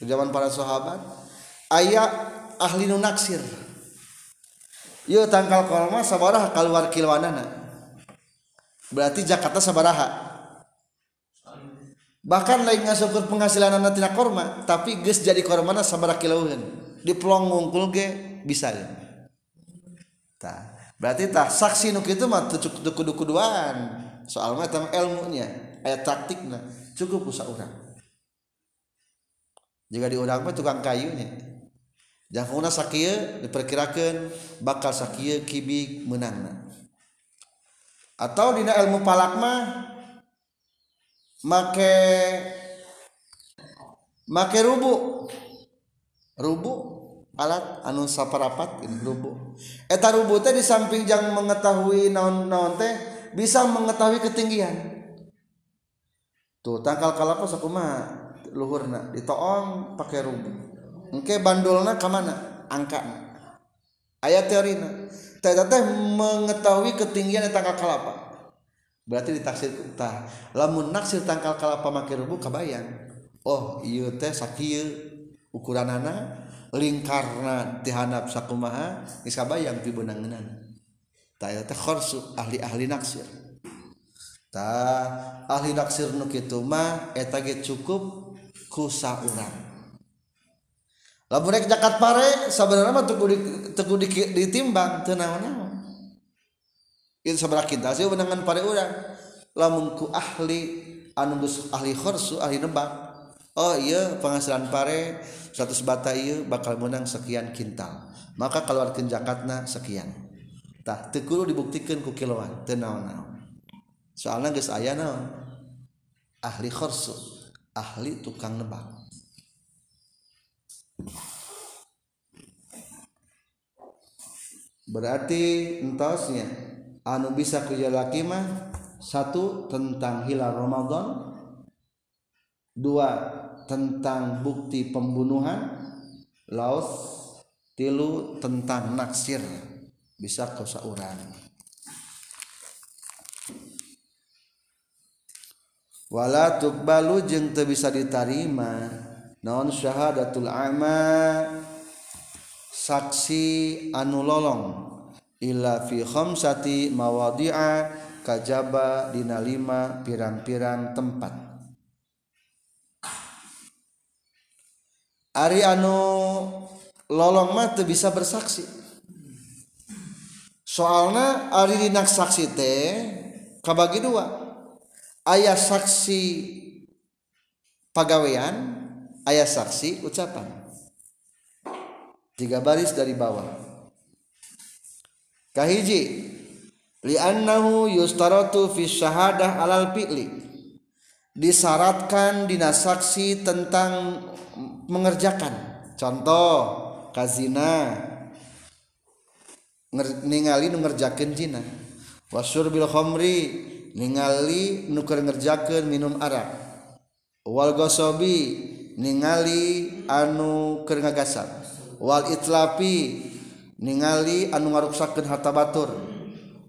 zaman para sahabat ayat ahli nu naksir. Yuk tangkal kolma sabaraha keluar kilwanana. Berarti Jakarta sabaraha. Bahkan lain ngasukur penghasilan anak tina korma, tapi ges jadi kormana sabaraha kilauhan. Di pelong ngungkul ge bisa ya. Berarti tah saksi nuk itu mah kudu-kuduan soal mata ilmunya ayat taktiknya cukup usah orang jika di orang mah tukang kayunya jangkungna sakia diperkirakan bakal sakia kibik menang atau dina ilmu palak mah make make rubu. Rubu alat anu saparapat rubu. Eta rubu teh di samping jang mengetahui naon-naon teh bisa mengetahui ketinggian. Tuh tangkal kalapa sakumaha luhurna ditoong pakai rubu engke bandolna kemana angka. Ayat teorina. Teh teh mengetahui ketinggian tangkal kalapa. Berarti ditaksir tah lamun naksir tangkal kalapa make rubu kabayang. Oh iya teh sakil ukuran anak lingkarna dihanap sakumaha geus kabayang ti beunangeunana. ahli-ahli naksir. Ta, ahli naksir eta ge cukup ku saurang. Lamun rek jakat pare sabenerna mah teu di, teguh di, ditimbang teu naon-naon. Itu sabaraha kita sih benangan pare urang. Lamun ku ahli anu ahli khorsu ahli nebak. Oh iya penghasilan pare 100 bata iya bakal menang sekian kintal. Maka keluarkan jakatna sekian. Tah teu kudu dibuktikan ku kiloan teu naon-naon. Soalna geus aya naon? Ahli khorsu ahli tukang nebak. Berarti entosnya anu bisa ku jalaki mah satu tentang hilal Ramadan dua tentang bukti pembunuhan laos tilu tentang naksir bisa kau sauran wala tuqbalu jeung teu bisa diterima. Naon syahadatul ama? Saksi anu lolong. Illa fi khamsati mawadi'a kajaba dina lima pirang-pirang tempat. Ari anu lolong mah bisa bersaksi soalnya dinak saksi teh kabagi dua. Ayah saksi pegawaian ayah saksi ucapan. Tiga baris dari bawah. Kahiji li'annahu yustaratu fi syahadah alal fi'li. Disyaratkan dina saksi tentang mengerjakan. Contoh kazina. ningali ngerjakeun zina. Wasur bil khamri ningali nuker ngerjakeun minum arak. Wal gosobi ningali anu keur ngagasan wal itlapi ningali anu ngaruksakeun harta batur.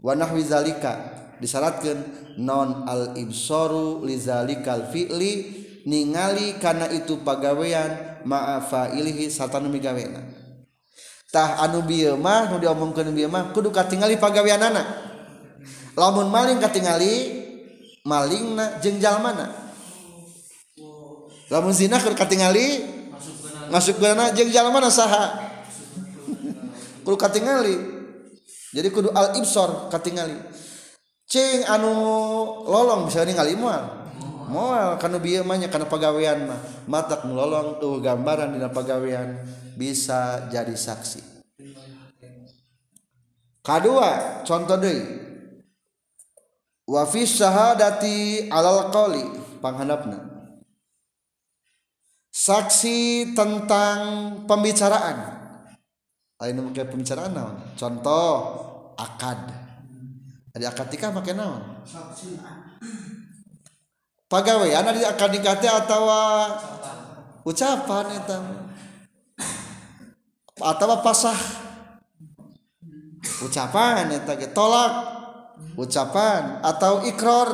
Wa nahwi zalika disyaratkeun non al ibsaru lizalikal fi'li ningali kana itu pagawean ma'a fa'ilihi satanu migawena tah anu bieu mah nu diomongkeun bieu mah kudu katingali pagaweanana. Lamun maling katingali malingna jeung jalmana. Lamun zina kudu katingali ngasupkeunna jeung jalmana saha. Kudu katingali. Jadi kudu al ibsor katingali. Cing anu lolong bisa ningali moal karena bieu mah karena pagawean mah. Matak lolong tuh gambaran dina pagawean bisa jadi saksi. Kedua contoh deh wafis syahadati alal qali panghandapna saksi tentang pembicaraan. Lain pakai pembicaraan naon? Contoh akad. Jadi akad nikah pakai naon? Pegawai anak di akad nikah atau ucapan itu. Atau pasah ucapan itu tolak. Ucapan atau ikrar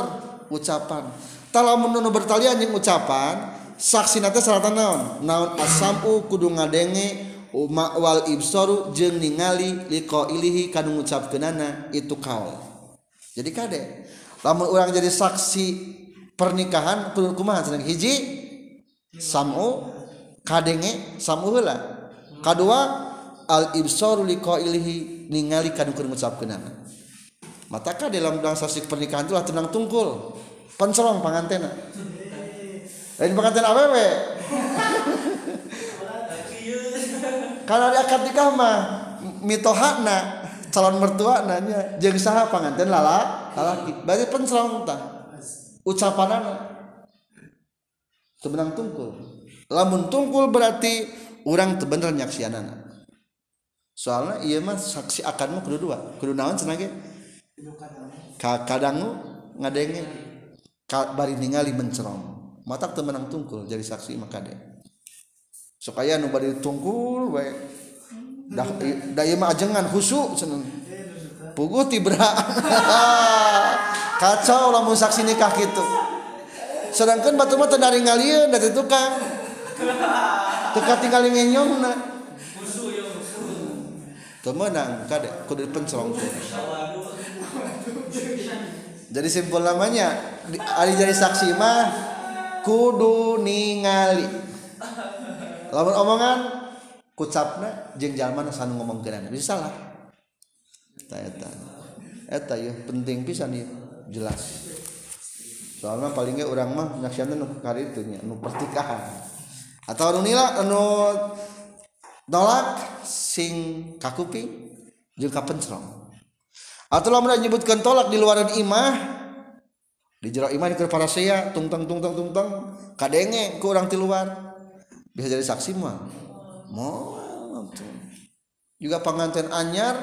ucapan. Kalau menunu bertalian yang ucapan saksi nanti selatan naon? Naon asamu kudu ngadenge wal ibsoru jeung ningali liko ilihi kanu ngucap kenana itu kaul. Jadi kade. Lamun orang jadi saksi pernikahan kudu kumaha cenah hiji? Samu? Kadenge? Samu heula. Kadua al ibsoru liko ilihi ningali kanu kudu ngucap kenana mata dalam dalam saksi pernikahan itu lah tenang tungkul? Pencerong pangantena. Lain pengantin awewe kalau dia akad nikah mah mitohana calon mertua nanya jeung saha panganten lala lalaki. Berarti penserong tah ucapan sebenang tungkul. Lamun tungkul berarti orang tebener nyaksianan soalnya iya mah saksi akanmu kudu dua. Kudu naon senage ka kadangu ngadenge ka bari ningali mencerong. Mata temenang tungkul jadi saksi maka deh supaya nu bari tungkul baik dah da ieu mah ajengan husu cenah. Puguh tibra kacau lamun saksi nikah gitu. Sedangkan batu mah dari ngalian dari tukang. Tukang tinggal ngenyong na temenang kade kudu pencelong jadi simpul namanya ada jadi saksi mah kudu ningali. Lamun omongan kucapna jeng jalma nu sanu ngomong kenana bisa salah eta eta. Eta ya penting pisan ieu. jelas. Soalnya palingnya orang mah nyaksian nu kari itu nya nu pertikahan. Atau nu nila anu dolak sing kakupi jeung kapencrong. Atau lamun menyebutkan tolak di luar imah di jero imah ke para saya tungtang tungtang tungtang kadenge ku orang di luar. Bisa jadi saksi mah? Mau juga pengantin anyar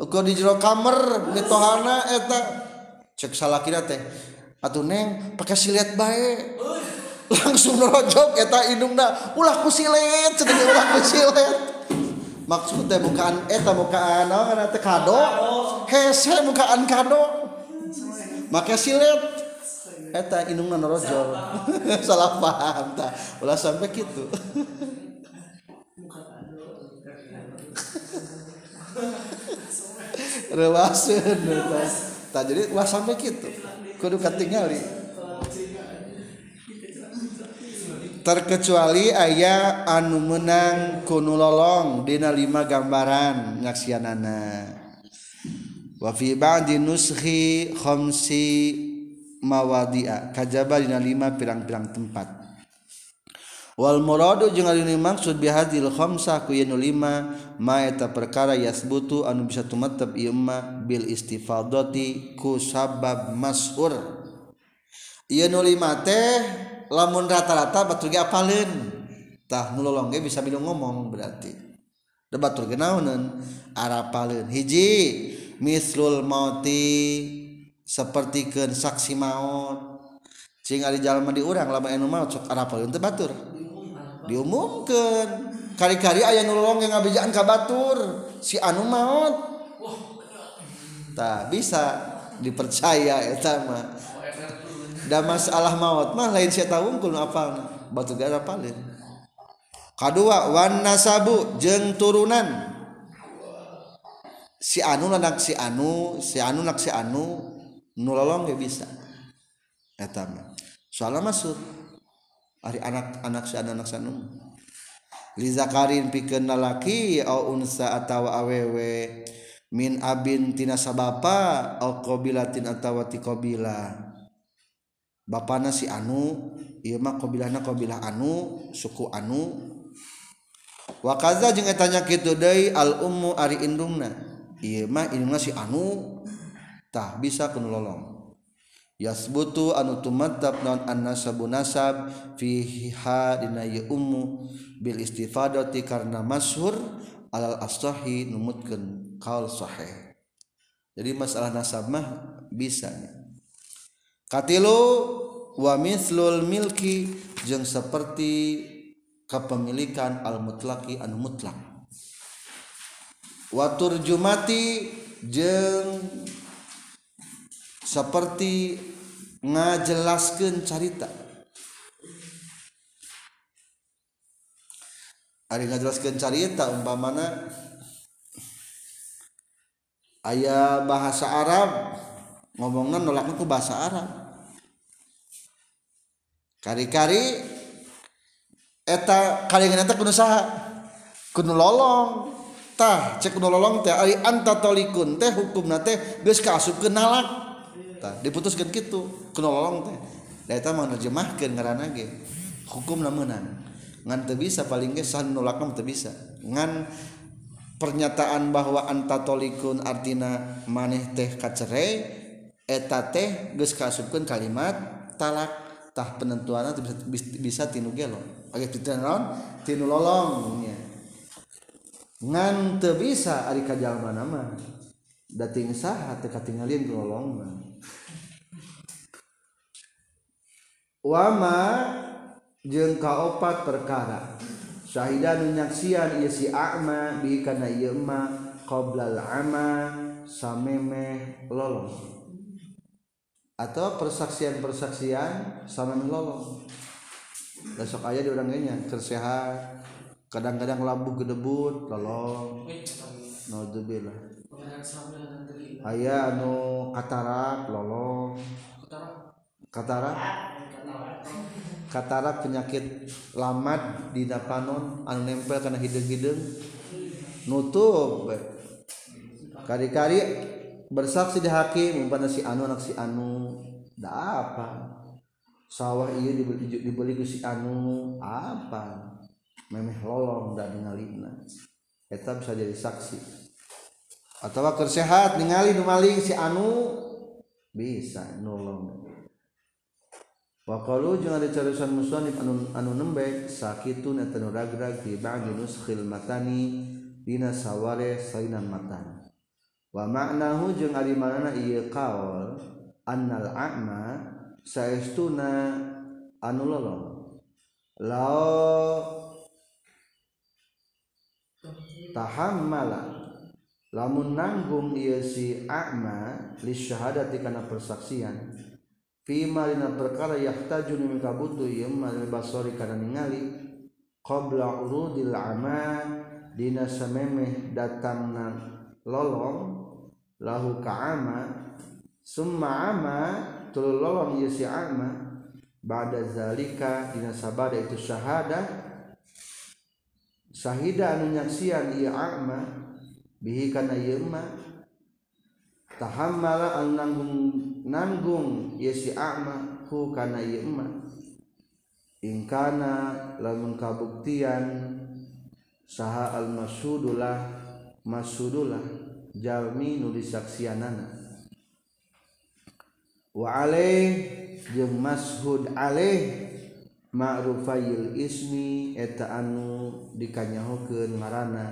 ukur di jero kamar mitohana eta eh, cek salah kira teh. Atuh neng pakai silet baik langsung nerojok eh, eta indungna ulah ku silet cenah ulah ku silet. Maksud teh eta eh, bukan naon oh, karena teh kado. Hese bukan kado. Make silet. Eta indungna nerojok. Salah paham ta ulah sampai gitu. rewasen tak jadi wah sampai gitu. Kudu ketinggali terkecuali ayah anu menang kunu lolong dina lima gambaran nyaksianana. Wa fi ba'di nushi khamsi mawadi'a. Kajaba dina lima pirang-pirang tempat. Wal muradu jeung ari maksud bi hadil khamsah ku yeun lima ma eta perkara yasbutu anu bisa tumetep ieu ma bil istifadati ku sabab mas'ur. Ieu nu lima teh lamun rata-rata batur ge apaleun. Tah nu lolong ge bisa minum ngomong berarti. Da batur ge naonan? Arapaleun hiji mislul mauti sepertikan saksi maut sehingga di jalan mandi orang lama enu maut sok arapal untuk batur diumumkan kari-kari ayah nulung yang ngabijaan kabatur si anu maut tak bisa dipercaya eta mah. Dan masalah maut mah lain saya tahu kuno apa batu gara paling kedua wan nasabu jeng turunan. Si anu nak si anu si anu nak si anu nulolong gak bisa. Etama soalnya masuk Ari anak-anak anak sanum. Li zakarin pikeun lalaki au unsa atawa awewe min abin tina sabapa au qabilatin atawa ti qabila. Bapana si anu ieu mah qabilahna qabilah anu suku anu wa kaza jeung eta nya kitu deui al ummu ari indungna ieu mah indungna si anu tah bisa kunu lolong yasbutu anu tumattab non an-nasabu nasab fiha dina ummu bil istifadati karena masyhur alal as-sahih numutkeun qaul sahih. Jadi masalah nasab mah bisa katilu wa mithlul milki jeung seperti kepemilikan al mutlaki anu mutlak. Wa turjumati jeung seperti ngajelaskan carita. Ari ngajelaskan carita umpamana aya bahasa Arab ngomongnya nolaknya ke bahasa Arab. Kari-kari eta kalingan eta kudu saha? Kudu lolong. Tah cek kudu lolong teh ari anta tolikun teh hukumna teh geus kaasupkeun nalak. eta diputuskan gitu. Kelolong teh. Eta mau nerjemahkan ngerana ge. Hukum menang. Ngan teu bisa paling ge sah nulakna teu bisa. Ngan pernyataan bahwa antatolikun artina maneh teh kacere eta teh geus kasupkeun kalimat talak. Tah penentuanna bisa bisa tinu gelo. Agak tinu naon? Tinu lolong nya. Ngan teu bisa ari ka jalma mah. Dating saha teu katingalieun lolong mah. Wama jeung kaopat perkara. Syahidan nyaksian ieu si a'ma bi kana ieu ma qoblal ama sameme lolong. Atau persaksian-persaksian sameme lolong. Besok aja di orangnya tersehat kadang-kadang lampu gedebut lolong. Naudzubillah aya anu katarak lolong. Katarak Katara penyakit lamad di dapanon anu nempel karena hidung-hidung nutup kari-kari bersaksi di hakim umpana si anu anak si anu. Da apa? Sawah iya dibeli dibeli ke si anu. Apa? Memeh lolong dan ngalina eta bisa jadi saksi. Atau kersehat ningali numaling si anu bisa nolong. Waqalu jeung ari cariosan musonif anu anu nembe sakitun eta nu ragrag fi ba'di nuskhil matani dina saware sainan matan. Wa ma'nahu jeung ari manana ieu qaul annal a'ma saestuna anu lolong. Lao tahammala lamun nanggung ieu si a'ma li syahadati kana persaksian fima dina perkara yahtaju min kabutu ieu mah basori kana ningali. Qabla urudil ama dina samemeh datangna lolong lahu ka'ama summa ama tulu lolong ieu si ama. Ba'da zalika dina sabada itu syahada. Sahida anu nyaksian ieu ama bihi kana ieu mah. Tahammala nanggung Yesi ama hu kana yema ingkana lamun kabuktian saha al masudulah masudulah jalmi nu disaksianana. Wa alaih jeung mashud alaih ma'rufayil ismi eta anu dikanyahokeun ngaranna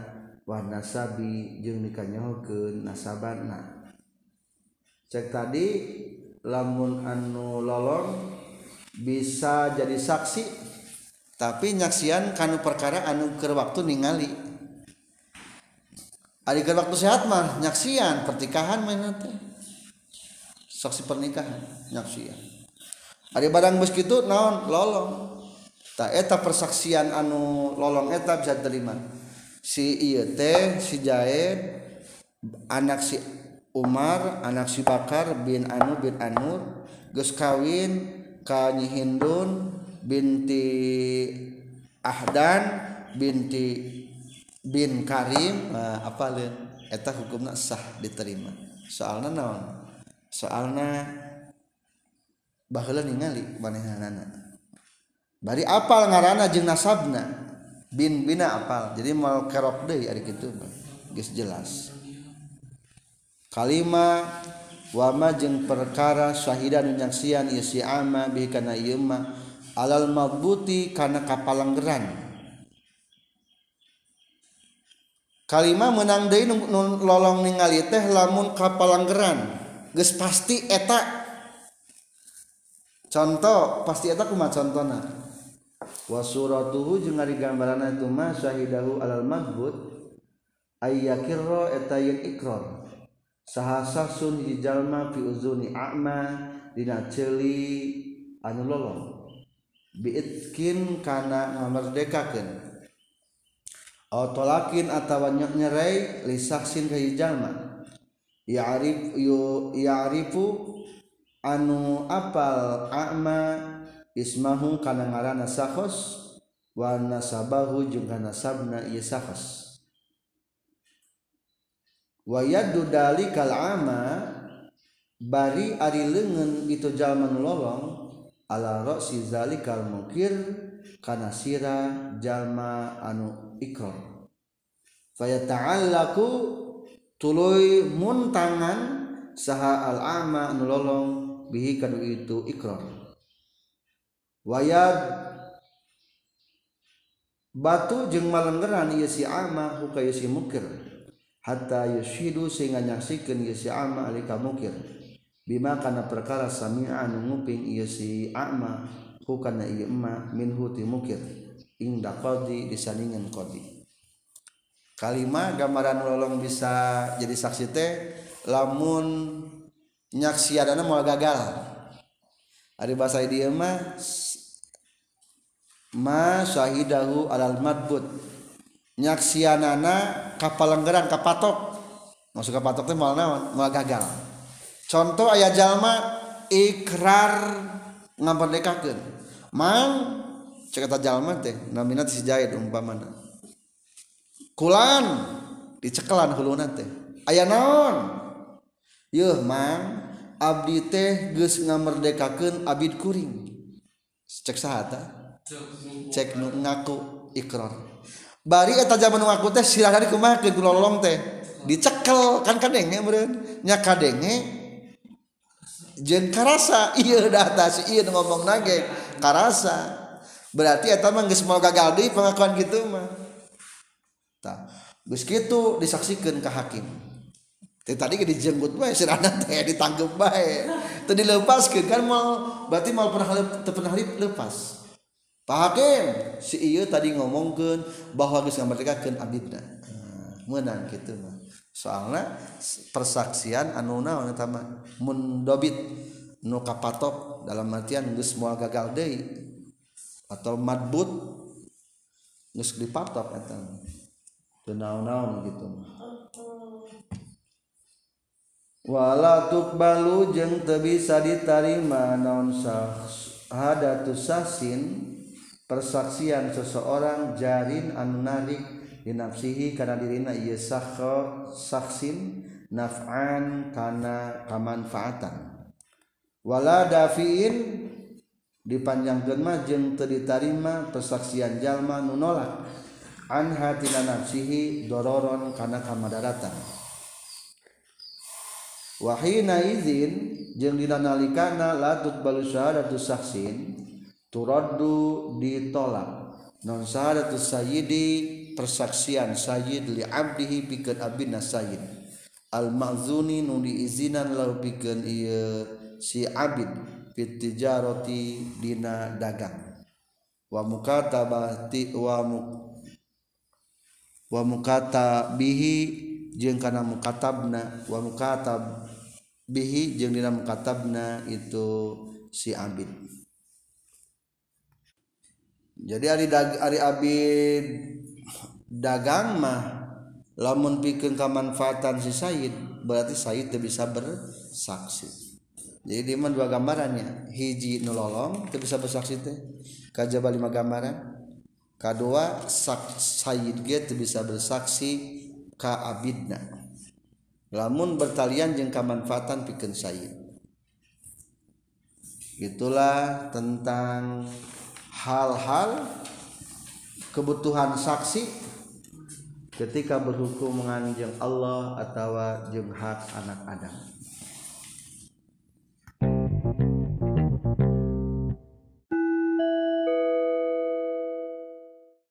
wa nasabi jeung dikanyahokeun nasabanna cek tadi lamun anu lolong bisa jadi saksi. Tapi nyaksian kanu perkara anu ke waktu ningali. Ari ke waktu sehat mah nyaksian pernikahan main teh. Saksi pernikahan nyaksian. Ari barang bus gitu naon? Lolong tak eta persaksian anu lolong eta bisa terima si iya teh si jaed anak si Umar anak Sibakar bin Anu bin Anur geus kawin ka Nyi Hindun binti Ahdan binti bin Karim. Nah, apa eta hukumna sah diterima. Soalna naon? Soalna baheula ningali manehanana bari apal ngaranna jeung nasabna. Bin bina apal. Jadi mal kerok deui ari kitu geus jelas. kalima wama jeung perkara syahidan nyaksian ieu si ama bi kana ieu mah alal mabuti kana kapalanggeran. Kalima menang deui lolong ningali teh lamun kapalanggeran. Geus pasti eta. Contoh pasti eta kumaha contona wa suratuhu jeung ari gambaranna itu mah syahidahu alal mabut ayyakirra eta yen ikrar. sahasa sun jalma fi uzuni a'ma dina celi anu lolong. Biitkin kana ngamerdekakeun tolakin atawa nyerai lisaksin ka jalma. Ya'rif yu ya'rifu anu apal a'ma ismahu kana ngaranna sakhos wa nasabahu jeung kana sabna ieu sakhos. Wayadu dalikal ama bari ari leungeun itu jalma nu lolong ala ra'si zalikal mukir kana sira jalma anu ikrar faya ta'allaku tuluy muntangan saha al ama nu lolong bihi kanu itu ikrar wayad batu jeung malenggeran ieu si ama hukaya si mukir hatta yushidu sehingga nyaksikan ieu si ama ali mukir bima kana perkara sami'a anu nguping ieu si ama hukana ieu emma minhu ti mukir inda qadi disandingan qadi. Kalima gambaran lolong bisa jadi saksi teh lamun nyaksiadana mau gagal. Ari bahasa ieu mah ma syahidahu alal madbut nyaksianana kapalenggeran kapatok masuk kapatok teh mal naon mal gagal. Contoh ayah jalma ikrar ngamerdekakeun mang cek eta jalma teh namina si jahit umpamana. Kulan dicekelan huluna teh. Aya naon? Yeuh mang abdi teh geus ngamerdekakeun abid kuring. Cek sahata cek ngaku ikrar. bari eta zaman aku teh sirah dari kumah ke gulolong teh. Dicekel kan kadenge meureun nya kadenge jeung karasa. Ieu data si ieu ngomong nage karasa. Berarti eta mah geus mau gagal deui pengakuan kitu mah. Tah geus kitu disaksikeun ka hakim. Teh tadi ge dijenggut bae sirahna teh ditanggep bae. Teu dilepaskeun kan mau berarti mau pernah teu pernah lepas. Pahakem si iya tadi ngomongkan bahwa geus ngamartikakeun abdina. Menang gitu mah. Soalna persaksian anu naon eta mah mun dobit nu kapatok dalam artian geus moal gagal deui atau madbut geus dipatok eta. Teu naon-naon gitu mah. Wala tukbalu jeung teu bisa ditarima naon syahadatus sasin persaksian seseorang jarin anu narik dinafsihi karena dirina ieu sakho saksin naf'an kana kamanfaatan. Wala dafiin dipanjangkeun mah jeung teu ditarima persaksian jalma nu nolak. An hatina nafsihi dororon kana kamadaratan. Wahina izin jeung dina nalikana latut balu syahadatus saksin turaddu ditolak non syahadatu sayyidi persaksian sayyid li abdihi pikeun abdina sayyid. Al ma'zuni nu diizinan lau pikeun ieu si abid fit tijarati dina dagang. Wa mukatabati wa mu wa mukatabihi jeung kana mukatabna wa mukatab bihi jeung dina mukatabna itu si abid jadi hari hari abid dagang mah lamun pikeun kamanfaatan si Said berarti Said teu bisa bersaksi. Jadi di mana dua gambarannya hiji nololong teu bisa bersaksi teh kajaba lima gambaran. Kedua sak Said ge teu bisa bersaksi ka abidna. Lamun bertalian jeung kamanfaatan pikeun Said. Itulah tentang hal-hal kebutuhan saksi ketika berhukum menganjeng Allah atau jeung hak anak Adam